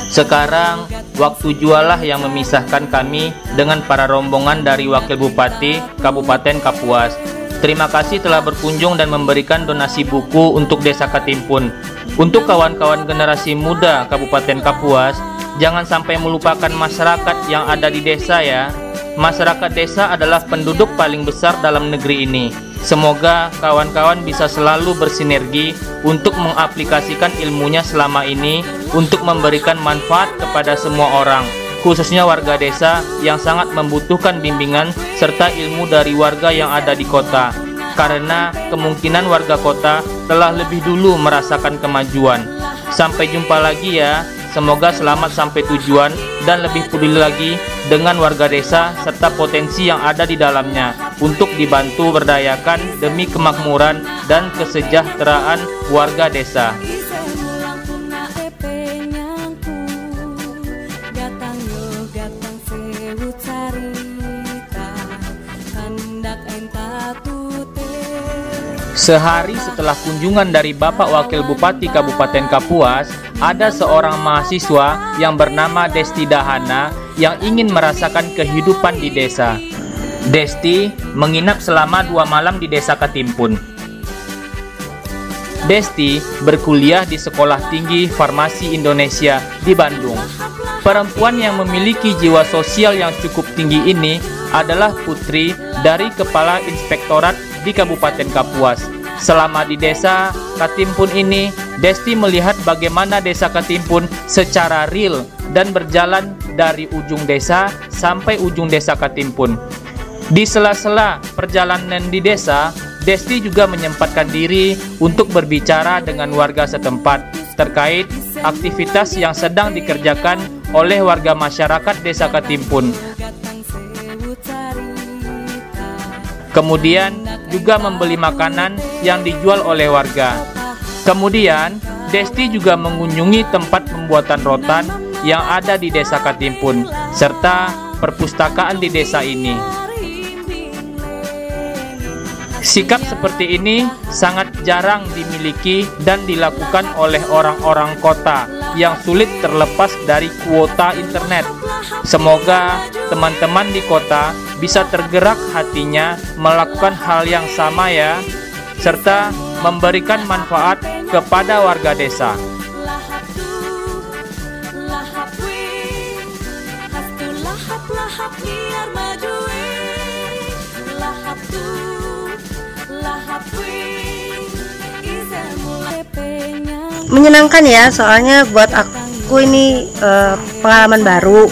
Sekarang waktu jualah yang memisahkan kami dengan para rombongan dari Wakil Bupati Kabupaten Kapuas. Terima kasih telah berkunjung dan memberikan donasi buku untuk Desa Katimpun. Untuk kawan-kawan generasi muda Kabupaten Kapuas, jangan sampai melupakan masyarakat yang ada di desa ya. Masyarakat desa adalah penduduk paling besar dalam negeri ini. Semoga kawan-kawan bisa selalu bersinergi untuk mengaplikasikan ilmunya selama ini untuk memberikan manfaat kepada semua orang, khususnya warga desa yang sangat membutuhkan bimbingan serta ilmu dari warga yang ada di kota. Karena kemungkinan warga kota telah lebih dulu merasakan kemajuan. Sampai jumpa lagi ya. Semoga selamat sampai tujuan dan lebih peduli lagi dengan warga desa serta potensi yang ada di dalamnya untuk dibantu berdayakan demi kemakmuran dan kesejahteraan warga desa. Sehari setelah kunjungan dari Bapak Wakil Bupati Kabupaten Kapuas, ada seorang mahasiswa yang bernama Desti Dahana yang ingin merasakan kehidupan di desa. Desti menginap selama dua malam di desa Katimpun. Desti berkuliah di Sekolah Tinggi Farmasi Indonesia di Bandung. Perempuan yang memiliki jiwa sosial yang cukup tinggi ini adalah putri dari Kepala Inspektorat di Kabupaten Kapuas. Selama di desa Katimpun ini, Desti melihat bagaimana desa Katimpun secara real dan berjalan dari ujung desa sampai ujung desa Katimpun. Di sela-sela perjalanan di desa, Desti juga menyempatkan diri untuk berbicara dengan warga setempat terkait aktivitas yang sedang dikerjakan oleh warga masyarakat desa Katimpun Kemudian juga membeli makanan yang dijual oleh warga. Kemudian, Desti juga mengunjungi tempat pembuatan rotan yang ada di desa Katimpun, serta perpustakaan di desa ini. Sikap seperti ini sangat jarang dimiliki dan dilakukan oleh orang-orang kota yang sulit terlepas dari kuota internet. Semoga teman-teman di kota bisa tergerak hatinya melakukan hal yang sama ya, serta memberikan manfaat kepada warga desa. menyenangkan ya soalnya buat aku ini uh, pengalaman baru.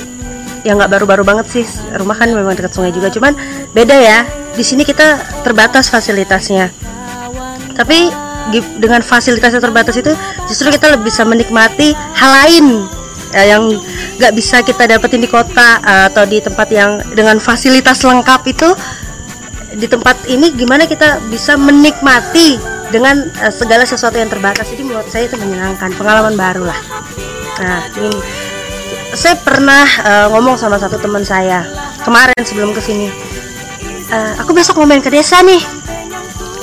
Ya nggak baru-baru banget sih rumah kan memang dekat sungai juga cuman beda ya. Di sini kita terbatas fasilitasnya tapi dengan fasilitas yang terbatas itu justru kita lebih bisa menikmati hal lain ya, yang nggak bisa kita dapetin di kota uh, atau di tempat yang dengan fasilitas lengkap itu di tempat ini gimana kita bisa menikmati dengan uh, segala sesuatu yang terbatas. Jadi menurut saya itu menyenangkan pengalaman baru lah. Nah ini. Saya pernah uh, ngomong sama satu teman saya kemarin sebelum ke sini. Uh, aku besok mau main ke desa nih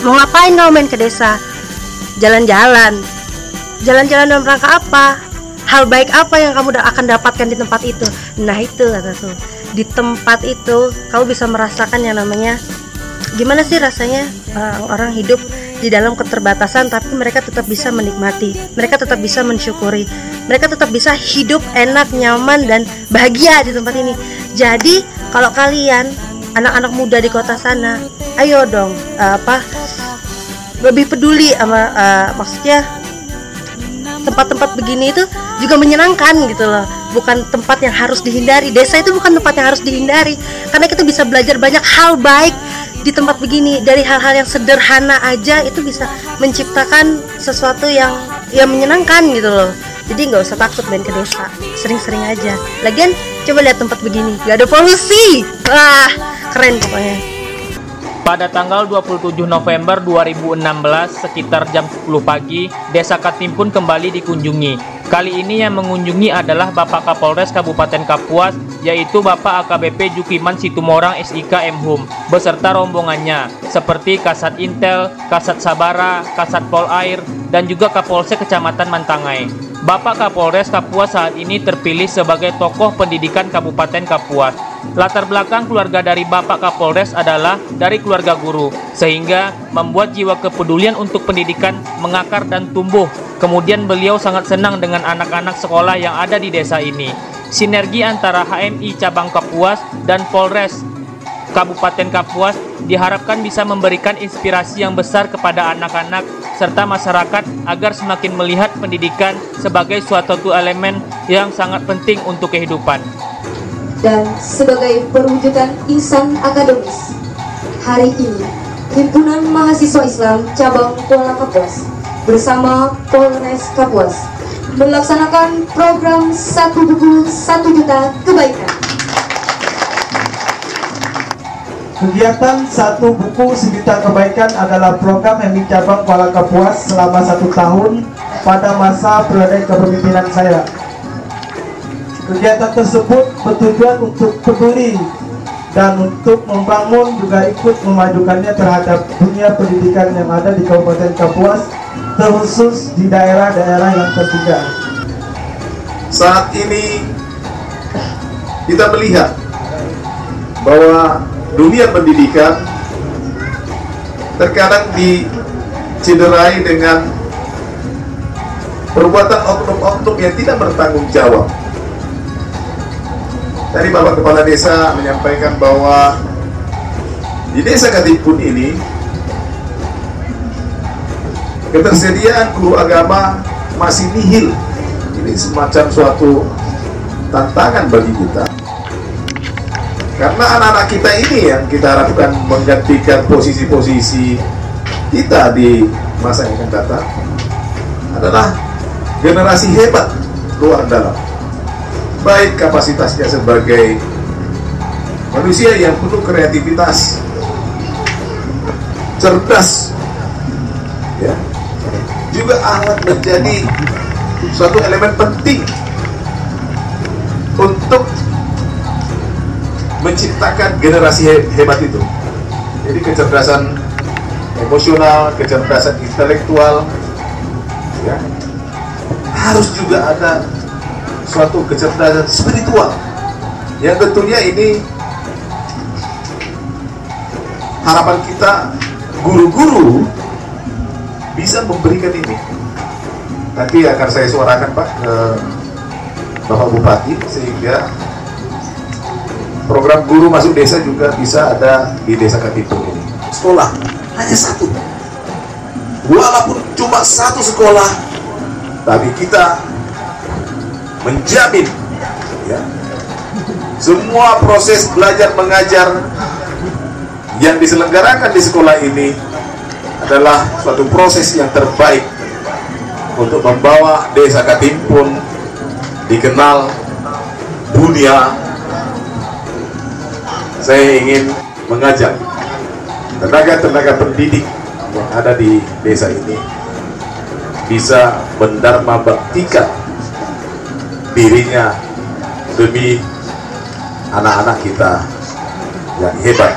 mau ngapain kamu main ke desa? Jalan-jalan. Jalan-jalan dalam rangka apa? Hal baik apa yang kamu akan dapatkan di tempat itu? Nah itu kata tuh. Di tempat itu kamu bisa merasakan yang namanya gimana sih rasanya uh, orang hidup di dalam keterbatasan tapi mereka tetap bisa menikmati. Mereka tetap bisa mensyukuri. Mereka tetap bisa hidup enak nyaman dan bahagia di tempat ini. Jadi kalau kalian anak-anak muda di kota sana ayo dong uh, apa lebih peduli sama uh, maksudnya tempat-tempat begini itu juga menyenangkan gitu loh. Bukan tempat yang harus dihindari. Desa itu bukan tempat yang harus dihindari. Karena kita bisa belajar banyak hal baik di tempat begini. Dari hal-hal yang sederhana aja itu bisa menciptakan sesuatu yang yang menyenangkan gitu loh. Jadi nggak usah takut main ke desa. Sering-sering aja. Lagian coba lihat tempat begini. Nggak ada polusi. Wah keren pokoknya pada tanggal 27 November 2016 sekitar jam 10 pagi, Desa Katimpun kembali dikunjungi. Kali ini yang mengunjungi adalah Bapak Kapolres Kabupaten Kapuas, yaitu Bapak AKBP Jukiman Situmorang SIK Mhum, beserta rombongannya, seperti Kasat Intel, Kasat Sabara, Kasat Pol Air, dan juga Kapolsek Kecamatan Mantangai. Bapak Kapolres Kapuas saat ini terpilih sebagai tokoh pendidikan Kabupaten Kapuas. Latar belakang keluarga dari Bapak Kapolres adalah dari keluarga guru, sehingga membuat jiwa kepedulian untuk pendidikan mengakar dan tumbuh. Kemudian beliau sangat senang dengan anak-anak sekolah yang ada di desa ini. Sinergi antara HMI Cabang Kapuas dan Polres Kabupaten Kapuas diharapkan bisa memberikan inspirasi yang besar kepada anak-anak serta masyarakat agar semakin melihat pendidikan sebagai suatu elemen yang sangat penting untuk kehidupan. Dan sebagai perwujudan insan akademis, hari ini Himpunan Mahasiswa Islam Cabang Kuala Kapuas bersama Polres Kapuas melaksanakan program satu buku satu juta kebaikan Kegiatan satu buku sejuta kebaikan adalah program yang dicabang Kuala Kapuas selama satu tahun pada masa periode kepemimpinan saya. Kegiatan tersebut bertujuan untuk peduli dan untuk membangun juga ikut memajukannya terhadap dunia pendidikan yang ada di Kabupaten Kapuas terkhusus di daerah-daerah yang tertinggal. Saat ini kita melihat bahwa dunia pendidikan terkadang dicederai dengan perbuatan oknum-oknum yang tidak bertanggung jawab. Tadi Bapak Kepala Desa menyampaikan bahwa di Desa Katipun ini ketersediaan guru agama masih nihil. Ini semacam suatu tantangan bagi kita. Karena anak-anak kita ini yang kita harapkan menggantikan posisi-posisi kita di masa yang akan datang adalah generasi hebat luar dalam baik kapasitasnya sebagai manusia yang penuh kreativitas cerdas ya. Juga alat menjadi suatu elemen penting untuk menciptakan generasi hebat itu. Jadi kecerdasan emosional kecerdasan intelektual ya. Harus juga ada suatu kecerdasan spiritual. Yang tentunya ini harapan kita guru-guru bisa memberikan ini. Nanti akan saya suarakan Pak ke Bapak Bupati sehingga program guru masuk desa juga bisa ada di desa Katipu ini. Sekolah hanya satu. Walaupun cuma satu sekolah tapi kita menjamin. Ya, semua proses belajar mengajar yang diselenggarakan di sekolah ini adalah suatu proses yang terbaik untuk membawa desa Katimpun dikenal dunia. Saya ingin mengajak tenaga-tenaga pendidik yang ada di desa ini bisa mendharma baktikan dirinya demi anak-anak kita yang hebat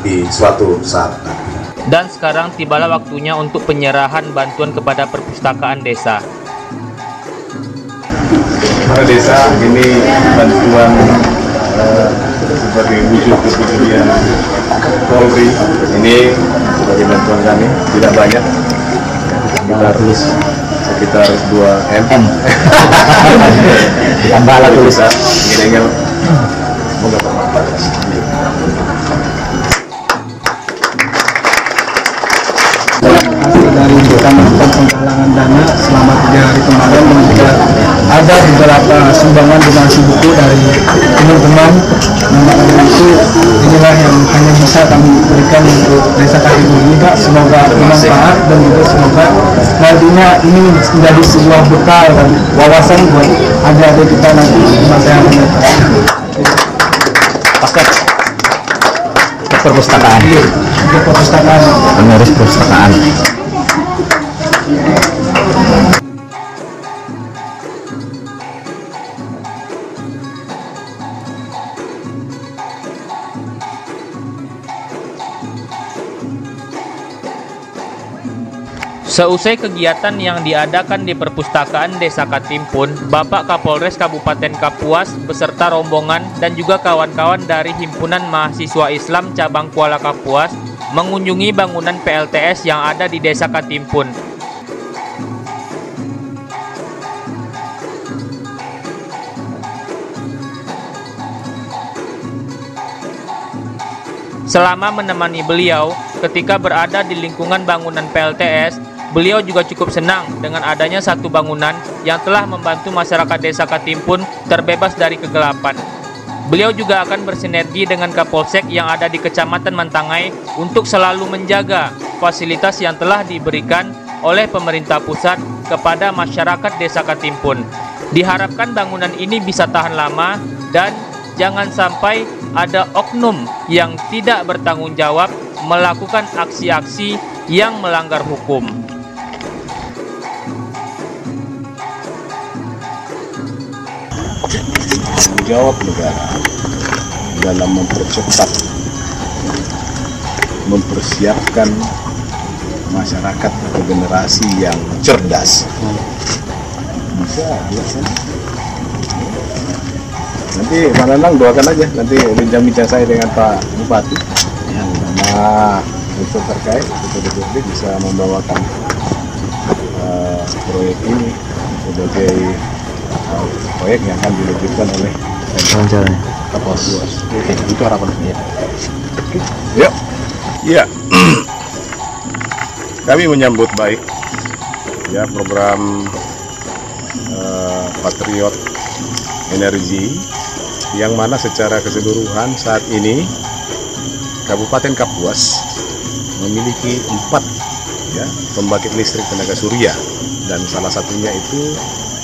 di suatu saat Dan sekarang tibalah waktunya untuk penyerahan bantuan kepada perpustakaan desa. Para desa ini bantuan uh, sebagai wujud kepedulian Polri. Ini sebagai bantuan kami tidak banyak. Sekitar sekitar 2 m. (laughs) Tambah alat tulis. ingin semoga bermanfaat dari melakukan penggalangan dana selama tiga hari kemarin dan juga ada beberapa sumbangan donasi buku dari teman-teman. Nah itu inilah yang hanya bisa kami berikan untuk desa Karibu ini Kak. Semoga bermanfaat dan juga semoga nantinya ini menjadi sebuah bekal dan wawasan buat adik-adik kita nanti di masa yang akan datang. Paket perpustakaan. Iya, perpustakaan Pengurus perpustakaan. Seusai kegiatan yang diadakan di perpustakaan Desa Katimpun, Bapak Kapolres Kabupaten Kapuas beserta rombongan dan juga kawan-kawan dari Himpunan Mahasiswa Islam Cabang Kuala Kapuas mengunjungi bangunan PLTS yang ada di Desa Katimpun. Selama menemani beliau ketika berada di lingkungan bangunan PLTS, beliau juga cukup senang dengan adanya satu bangunan yang telah membantu masyarakat desa Katimpun terbebas dari kegelapan. Beliau juga akan bersinergi dengan Kapolsek yang ada di Kecamatan Mantangai untuk selalu menjaga fasilitas yang telah diberikan oleh pemerintah pusat kepada masyarakat desa Katimpun. Diharapkan bangunan ini bisa tahan lama dan jangan sampai ada oknum yang tidak bertanggung jawab melakukan aksi-aksi yang melanggar hukum. jawab negara dalam mempercepat mempersiapkan masyarakat atau generasi yang cerdas bisa biasa nanti Pak Nanang doakan aja nanti bincang-bincang saya dengan Pak Bupati sama unsur terkait unsur DPRD bisa membawakan eh, proyek ini sebagai eh, proyek yang akan dilanjutkan oleh Wawancaranya. Kapolres. Oke, itu harapan saya. Oke, yuk. Iya. (clears throat) Kami menyambut baik ya program eh, Patriot Energi yang mana secara keseluruhan saat ini Kabupaten Kapuas memiliki empat ya pembangkit listrik tenaga surya dan salah satunya itu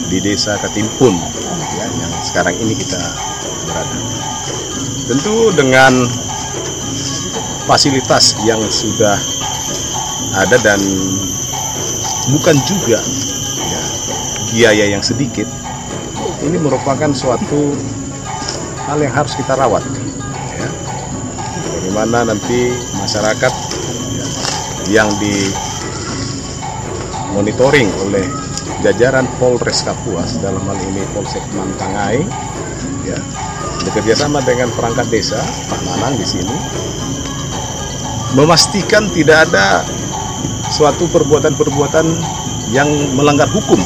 di Desa Katimpun ya yang sekarang ini kita berada. Tentu dengan fasilitas yang sudah ada dan bukan juga ya, biaya yang sedikit ini merupakan suatu hal yang harus kita rawat ya. bagaimana nanti masyarakat ya, yang di monitoring oleh jajaran Polres Kapuas dalam hal ini Polsek Mantangai ya bekerja sama dengan perangkat desa Pak Nanang di sini memastikan tidak ada suatu perbuatan-perbuatan yang melanggar hukum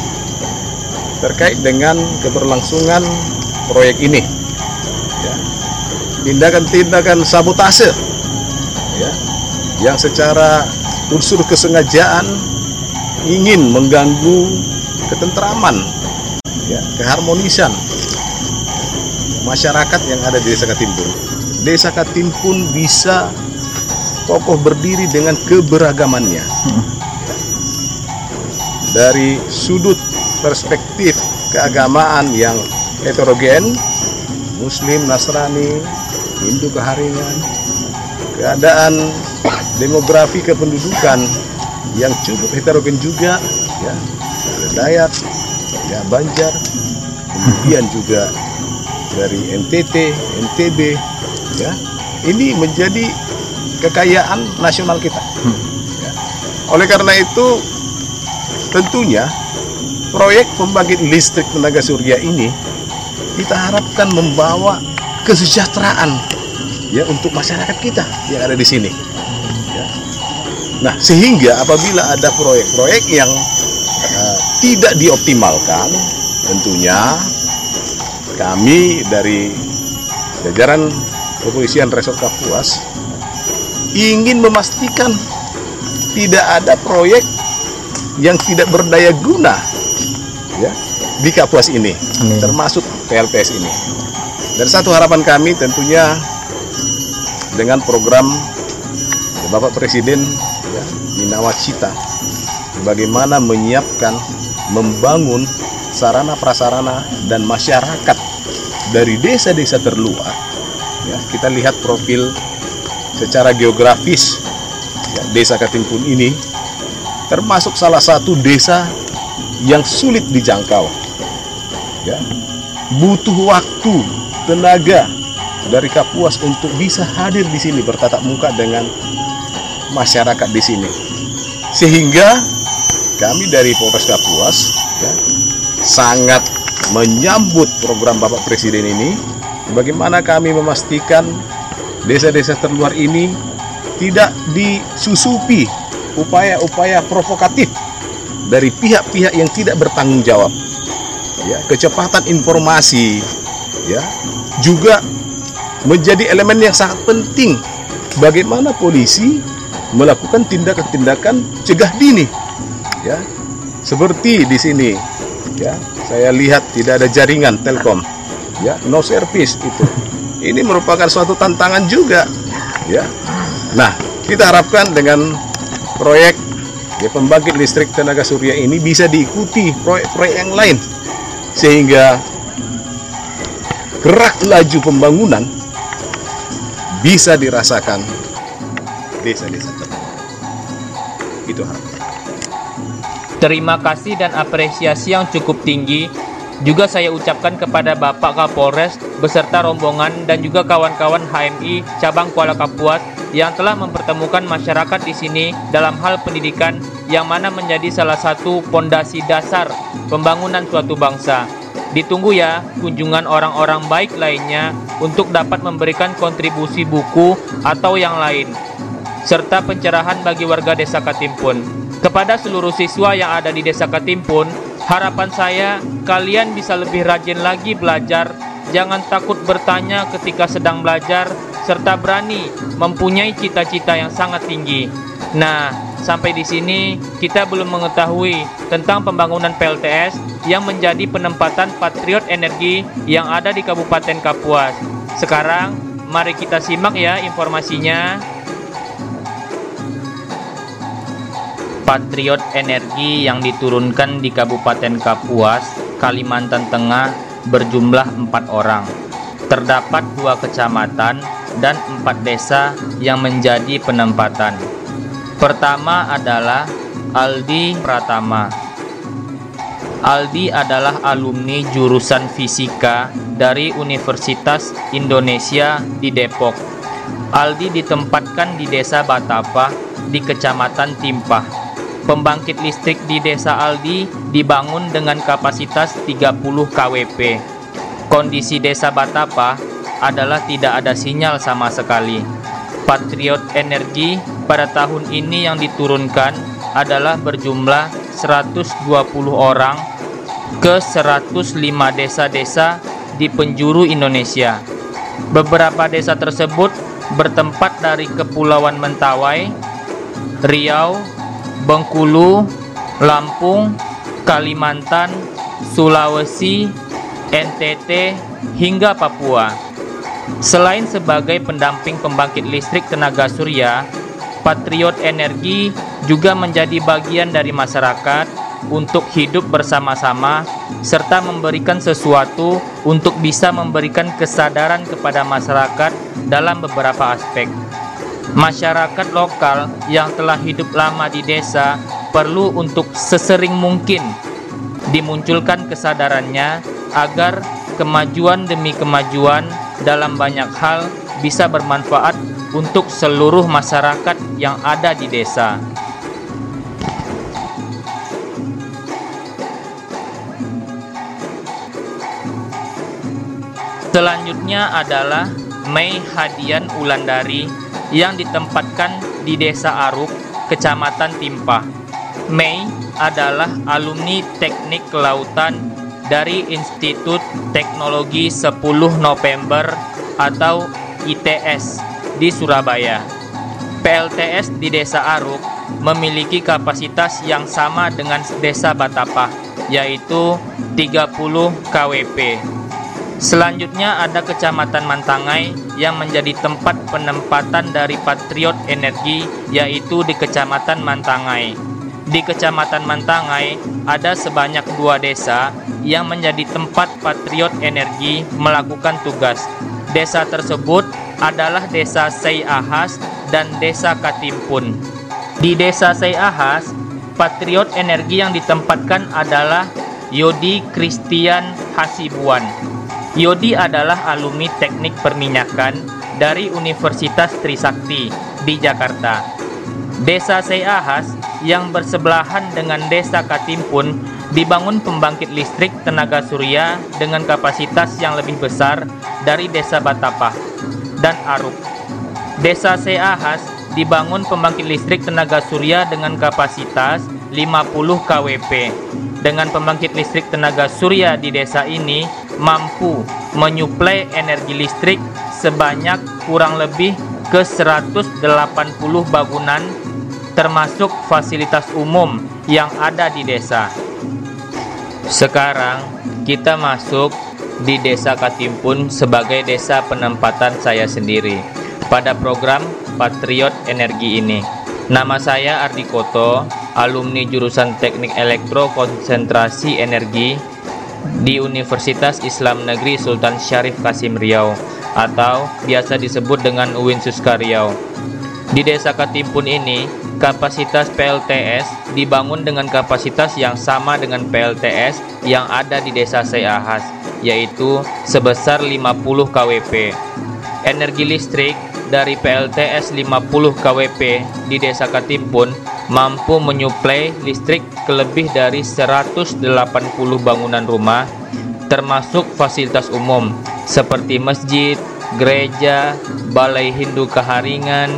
terkait dengan keberlangsungan proyek ini. Tindakan-tindakan sabotase ya, yang secara unsur kesengajaan ingin mengganggu ketentraman, ya, keharmonisan masyarakat yang ada di Desa Katimpun. Desa Katimpun bisa kokoh berdiri dengan keberagamannya. Dari sudut perspektif keagamaan yang heterogen, Muslim, Nasrani, Hindu keharingan, keadaan demografi kependudukan yang cukup heterogen juga, ya, Dayak, ya Banjar, kemudian juga dari NTT, NTB, ya, ini menjadi kekayaan nasional kita. Ya. Oleh karena itu, tentunya proyek pembangkit listrik tenaga surya ini kita harapkan membawa kesejahteraan ya untuk masyarakat kita yang ada di sini. Ya. Nah, sehingga apabila ada proyek-proyek yang uh, tidak dioptimalkan, tentunya kami dari jajaran kepolisian Resort Kapuas ingin memastikan tidak ada proyek yang tidak berdaya guna ya di Kapuas ini termasuk PLTS ini dan satu harapan kami tentunya dengan program Bapak Presiden ya, Minawacita bagaimana menyiapkan membangun sarana prasarana dan masyarakat dari desa-desa terluar. Ya kita lihat profil secara geografis ya, desa Katimpun ini termasuk salah satu desa yang sulit dijangkau. Ya butuh waktu tenaga dari Kapuas untuk bisa hadir di sini bertatap muka dengan masyarakat di sini sehingga kami dari Polres Kapuas ya, sangat menyambut program Bapak Presiden ini bagaimana kami memastikan desa-desa terluar ini tidak disusupi upaya-upaya provokatif dari pihak-pihak yang tidak bertanggung jawab. Ya, kecepatan informasi ya juga menjadi elemen yang sangat penting bagaimana polisi melakukan tindakan-tindakan cegah dini. Ya. Seperti di sini ya, saya lihat tidak ada jaringan Telkom. Ya, no service itu ini merupakan suatu tantangan juga ya nah kita harapkan dengan proyek ya, pembangkit listrik tenaga surya ini bisa diikuti proyek-proyek yang lain sehingga gerak laju pembangunan bisa dirasakan desa-desa itu harapan Terima kasih dan apresiasi yang cukup tinggi Juga saya ucapkan kepada Bapak Kapolres beserta rombongan dan juga kawan-kawan HMI cabang Kuala Kapuas yang telah mempertemukan masyarakat di sini dalam hal pendidikan yang mana menjadi salah satu pondasi dasar pembangunan suatu bangsa. Ditunggu ya kunjungan orang-orang baik lainnya untuk dapat memberikan kontribusi buku atau yang lain serta pencerahan bagi warga Desa Katimpun. Kepada seluruh siswa yang ada di Desa Katimpun, harapan saya kalian bisa lebih rajin lagi belajar, jangan takut bertanya ketika sedang belajar, serta berani mempunyai cita-cita yang sangat tinggi. Nah, sampai di sini kita belum mengetahui tentang pembangunan PLTS yang menjadi penempatan Patriot Energi yang ada di Kabupaten Kapuas. Sekarang, mari kita simak ya informasinya. Patriot Energi yang diturunkan di Kabupaten Kapuas, Kalimantan Tengah berjumlah empat orang. Terdapat dua kecamatan dan empat desa yang menjadi penempatan. Pertama adalah Aldi Pratama. Aldi adalah alumni jurusan fisika dari Universitas Indonesia di Depok. Aldi ditempatkan di Desa Batapa di Kecamatan Timpah. Pembangkit listrik di Desa Aldi dibangun dengan kapasitas 30 kWp. Kondisi Desa Batapa adalah tidak ada sinyal sama sekali. Patriot Energi pada tahun ini yang diturunkan adalah berjumlah 120 orang ke 105 desa-desa di penjuru Indonesia. Beberapa desa tersebut bertempat dari Kepulauan Mentawai, Riau, Bengkulu, Lampung, Kalimantan, Sulawesi, NTT, hingga Papua. Selain sebagai pendamping pembangkit listrik tenaga surya, Patriot Energi juga menjadi bagian dari masyarakat untuk hidup bersama-sama serta memberikan sesuatu untuk bisa memberikan kesadaran kepada masyarakat dalam beberapa aspek. Masyarakat lokal yang telah hidup lama di desa perlu untuk sesering mungkin dimunculkan kesadarannya agar kemajuan demi kemajuan dalam banyak hal bisa bermanfaat untuk seluruh masyarakat yang ada di desa. Selanjutnya adalah Mei Hadian Ulandari yang ditempatkan di Desa Aruk, Kecamatan Timpah. Mei adalah alumni Teknik Kelautan dari Institut Teknologi 10 November atau ITS di Surabaya. PLTS di Desa Aruk memiliki kapasitas yang sama dengan Desa Batapah, yaitu 30 kWp. Selanjutnya ada Kecamatan Mantangai yang menjadi tempat penempatan dari Patriot Energi yaitu di Kecamatan Mantangai. Di Kecamatan Mantangai ada sebanyak dua desa yang menjadi tempat Patriot Energi melakukan tugas. Desa tersebut adalah Desa Seiahas dan Desa Katimpun. Di Desa Seiahas, Patriot Energi yang ditempatkan adalah Yodi Christian Hasibuan. Yodi adalah alumni teknik perminyakan dari Universitas Trisakti di Jakarta. Desa Seiahas yang bersebelahan dengan Desa Katimpun dibangun pembangkit listrik tenaga surya dengan kapasitas yang lebih besar dari Desa Batapah dan Aruk. Desa Seahas dibangun pembangkit listrik tenaga surya dengan kapasitas 50 kWp. Dengan pembangkit listrik tenaga surya di desa ini mampu menyuplai energi listrik sebanyak kurang lebih ke 180 bangunan termasuk fasilitas umum yang ada di desa. Sekarang kita masuk di Desa Katimpun sebagai desa penempatan saya sendiri pada program Patriot Energi ini. Nama saya Ardi Koto, alumni jurusan Teknik Elektro Konsentrasi Energi di Universitas Islam Negeri Sultan Syarif Kasim Riau atau biasa disebut dengan UIN Suska Riau. Di Desa Katimpun ini, kapasitas PLTS dibangun dengan kapasitas yang sama dengan PLTS yang ada di Desa Seahas, yaitu sebesar 50 kWp. Energi listrik dari PLTS 50 kWp di Desa Katimpun mampu menyuplai listrik ke lebih dari 180 bangunan rumah termasuk fasilitas umum seperti masjid, gereja, balai Hindu Keharingan,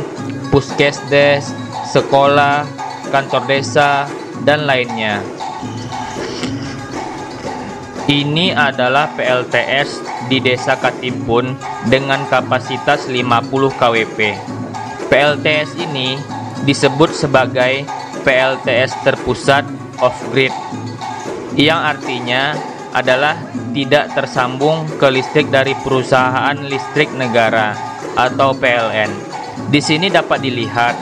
puskesdes, sekolah, kantor desa, dan lainnya. Ini adalah PLTS di Desa Katimpun dengan kapasitas 50 kWp. PLTS ini disebut sebagai PLTS terpusat off-grid, yang artinya adalah tidak tersambung ke listrik dari perusahaan listrik negara atau PLN. Di sini dapat dilihat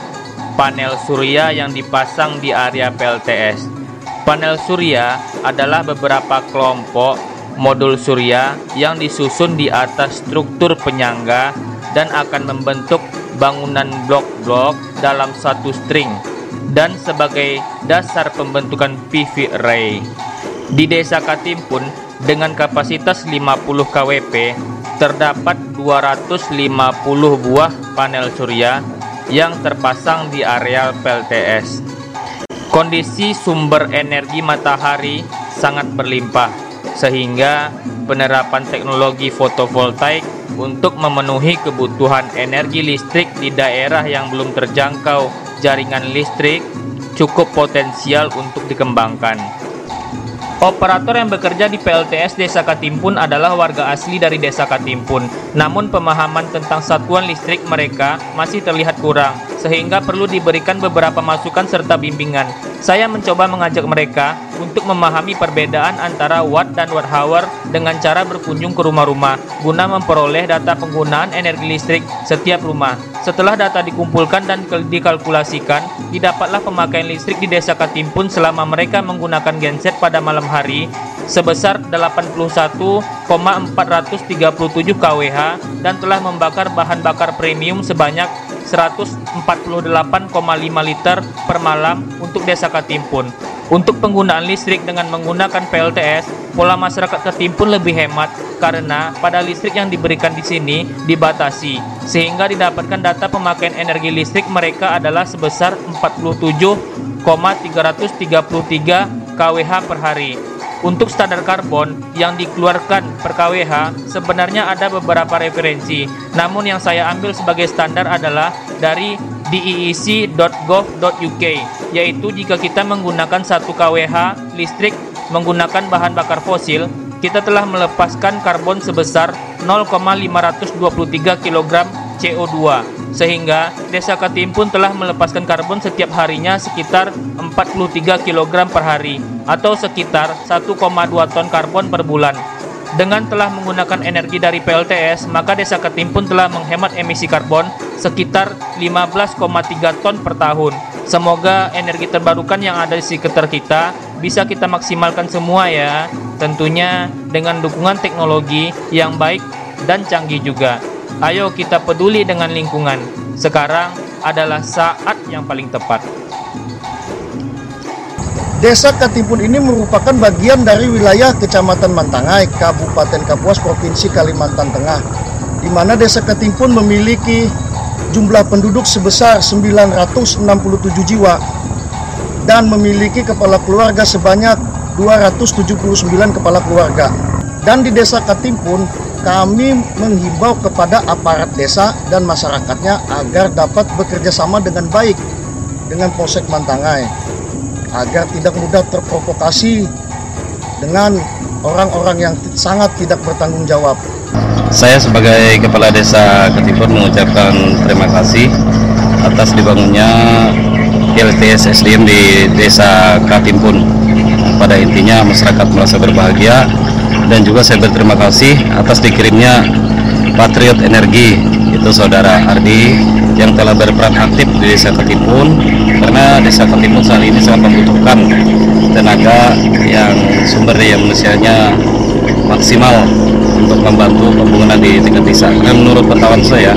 panel surya yang dipasang di area PLTS. Panel surya adalah beberapa kelompok modul surya yang disusun di atas struktur penyangga dan akan membentuk bangunan blok-blok dalam satu string dan sebagai dasar pembentukan PV array. Di Desa Katimpun dengan kapasitas 50 kWp terdapat 250 buah panel surya yang terpasang di areal PLTS. Kondisi sumber energi matahari sangat berlimpah sehingga penerapan teknologi fotovoltaik untuk memenuhi kebutuhan energi listrik di daerah yang belum terjangkau jaringan listrik cukup potensial untuk dikembangkan. Operator yang bekerja di PLTS Desa Katimpun adalah warga asli dari Desa Katimpun. Namun pemahaman tentang satuan listrik mereka masih terlihat kurang, sehingga perlu diberikan beberapa masukan serta bimbingan. Saya mencoba mengajak mereka untuk memahami perbedaan antara watt dan watt hour dengan cara berkunjung ke rumah-rumah guna memperoleh data penggunaan energi listrik setiap rumah. Setelah data dikumpulkan dan dikalkulasikan, didapatlah pemakaian listrik di Desa Katimpun selama mereka menggunakan genset pada malam hari sebesar 81,437 kWh dan telah membakar bahan bakar premium sebanyak 148,5 liter per malam untuk Desa Katimpun. Untuk penggunaan listrik dengan menggunakan PLTS, pola masyarakat Ketimpun lebih hemat karena pada listrik yang diberikan di sini dibatasi, sehingga didapatkan data pemakaian energi listrik mereka adalah sebesar 47,333 kWh per hari. Untuk standar karbon yang dikeluarkan per kWh sebenarnya ada beberapa referensi, namun yang saya ambil sebagai standar adalah dari diec.gov.uk, yaitu jika kita menggunakan 1 kWh listrik menggunakan bahan bakar fosil, kita telah melepaskan karbon sebesar 0,523 kg CO2 sehingga Desa Katimpun telah melepaskan karbon setiap harinya sekitar 43 kg per hari atau sekitar 1,2 ton karbon per bulan. Dengan telah menggunakan energi dari PLTS, maka Desa Ketimpun telah menghemat emisi karbon sekitar 15,3 ton per tahun. Semoga energi terbarukan yang ada di sekitar kita bisa kita maksimalkan semua ya. Tentunya dengan dukungan teknologi yang baik dan canggih juga. Ayo kita peduli dengan lingkungan. Sekarang adalah saat yang paling tepat. Desa Katimpun ini merupakan bagian dari wilayah Kecamatan Mantangai, Kabupaten Kapuas, Provinsi Kalimantan Tengah, di mana Desa Katimpun memiliki jumlah penduduk sebesar 967 jiwa dan memiliki kepala keluarga sebanyak 279 kepala keluarga. Dan di Desa Katimpun, kami menghimbau kepada aparat desa dan masyarakatnya agar dapat bekerja sama dengan baik dengan Polsek Mantangai agar tidak mudah terprovokasi dengan orang-orang yang sangat tidak bertanggung jawab. Saya sebagai Kepala Desa Ketipun mengucapkan terima kasih atas dibangunnya LTS SDM di Desa Katimpun. Pada intinya masyarakat merasa berbahagia dan juga saya berterima kasih atas dikirimnya Patriot Energi itu saudara Ardi yang telah berperan aktif di Desa Ketimpun karena Desa Ketimpun saat ini sangat membutuhkan tenaga yang sumber daya manusianya maksimal untuk membantu pembangunan di tingkat desa. Dan menurut pengetahuan saya,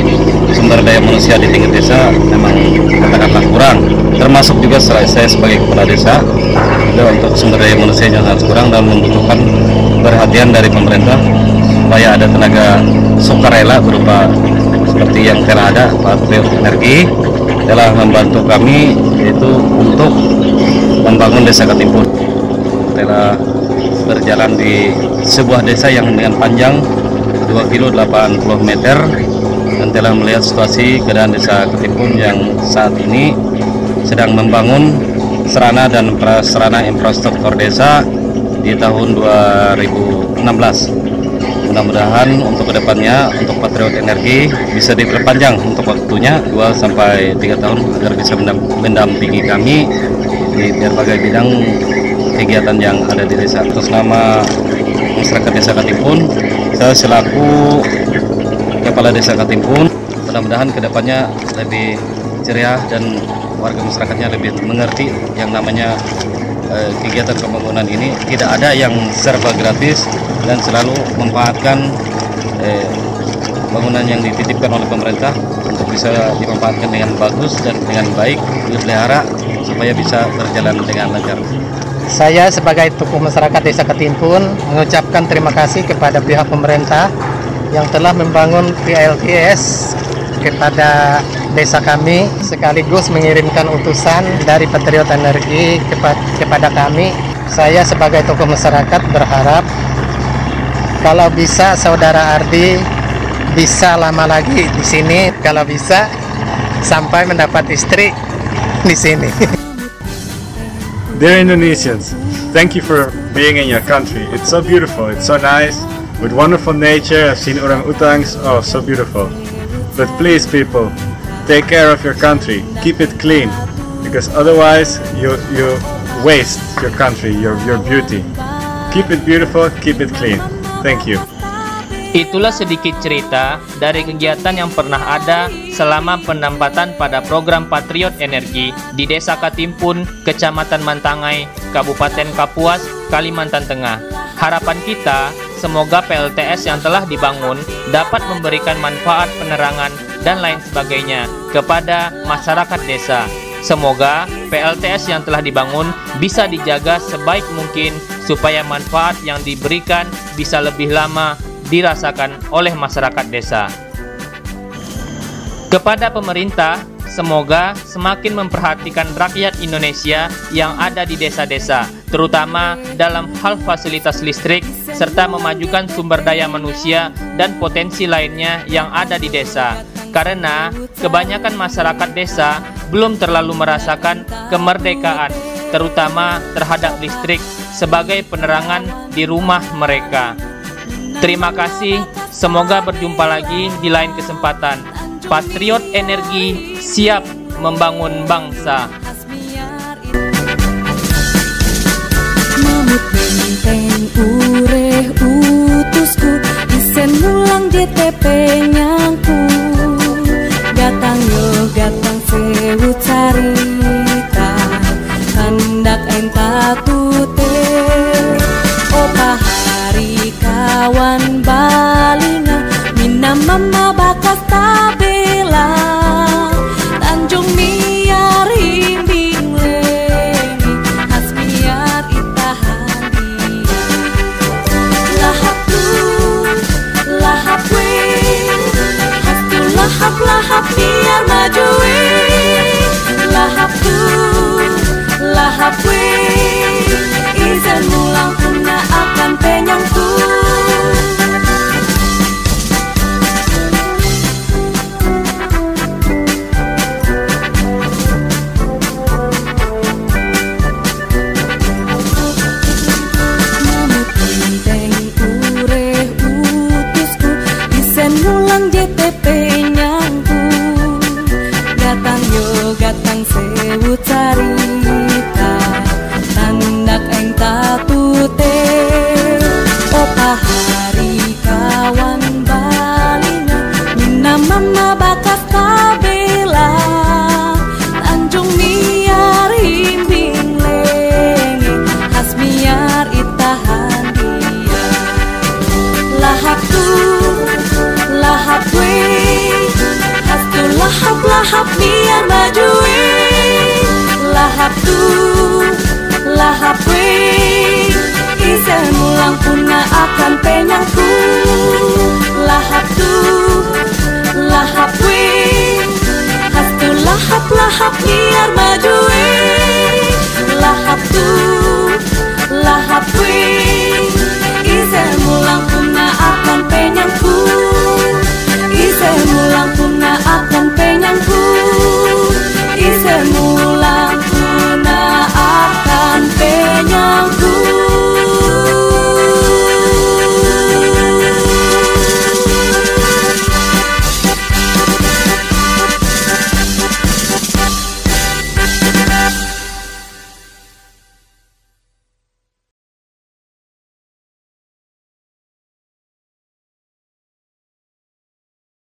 sumber daya manusia di tingkat desa memang katakanlah kurang termasuk juga saya sebagai kepala desa juga untuk sumber daya manusia yang sangat kurang dan membutuhkan perhatian dari pemerintah supaya ada tenaga sukarela berupa seperti yang telah ada Pak Energi telah membantu kami yaitu untuk membangun desa Katimpun telah berjalan di sebuah desa yang dengan panjang 2 kilo 80 meter dan telah melihat situasi keadaan desa Ketimpun yang saat ini sedang membangun serana dan prasarana infrastruktur desa di tahun 2016 mudah-mudahan untuk ke depannya untuk Patriot Energi bisa diperpanjang untuk waktunya 2 sampai 3 tahun agar bisa mendam- mendampingi kami di berbagai bidang kegiatan yang ada di desa. Atas nama masyarakat desa Katimpun saya selaku kepala desa Katimpun mudah-mudahan ke depannya lebih ceria dan warga masyarakatnya lebih mengerti yang namanya eh, kegiatan pembangunan ini tidak ada yang serba gratis dan selalu memanfaatkan eh, bangunan yang dititipkan oleh pemerintah untuk bisa dimanfaatkan dengan bagus dan dengan baik dipelihara supaya bisa berjalan dengan lancar. Saya sebagai tokoh masyarakat Desa Ketimpun mengucapkan terima kasih kepada pihak pemerintah yang telah membangun PLTS kepada desa kami sekaligus mengirimkan utusan dari Patriot Energi kepa- kepada kami. Saya sebagai tokoh masyarakat berharap kalau bisa saudara Ardi bisa lama lagi di sini, kalau bisa sampai mendapat istri di sini. (laughs) Dear Indonesians, thank you for being in your country. It's so beautiful, it's so nice, with wonderful nature. I've seen orang-utangs, oh, so beautiful. But please, people, take care of your country. Keep it clean, because otherwise you you waste your country, your your beauty. Keep it beautiful, keep it clean. Thank you. Itulah sedikit cerita dari kegiatan yang pernah ada selama penempatan pada program Patriot Energi di Desa Katimpun, Kecamatan Mantangai, Kabupaten Kapuas, Kalimantan Tengah. Harapan kita, semoga PLTS yang telah dibangun dapat memberikan manfaat penerangan dan lain sebagainya kepada masyarakat desa. Semoga PLTS yang telah dibangun bisa dijaga sebaik mungkin supaya manfaat yang diberikan bisa lebih lama dirasakan oleh masyarakat desa. Kepada pemerintah, semoga semakin memperhatikan rakyat Indonesia yang ada di desa-desa, terutama dalam hal fasilitas listrik serta memajukan sumber daya manusia dan potensi lainnya yang ada di desa. Karena kebanyakan masyarakat desa belum terlalu merasakan kemerdekaan, terutama terhadap listrik sebagai penerangan di rumah mereka. Terima kasih, semoga berjumpa lagi di lain kesempatan. Patriot Energi siap membangun bangsa. Mamut benteng ureh utusku. Isen mulang JTP nyangku. Gatang yo gatang sewu carita Hendak enta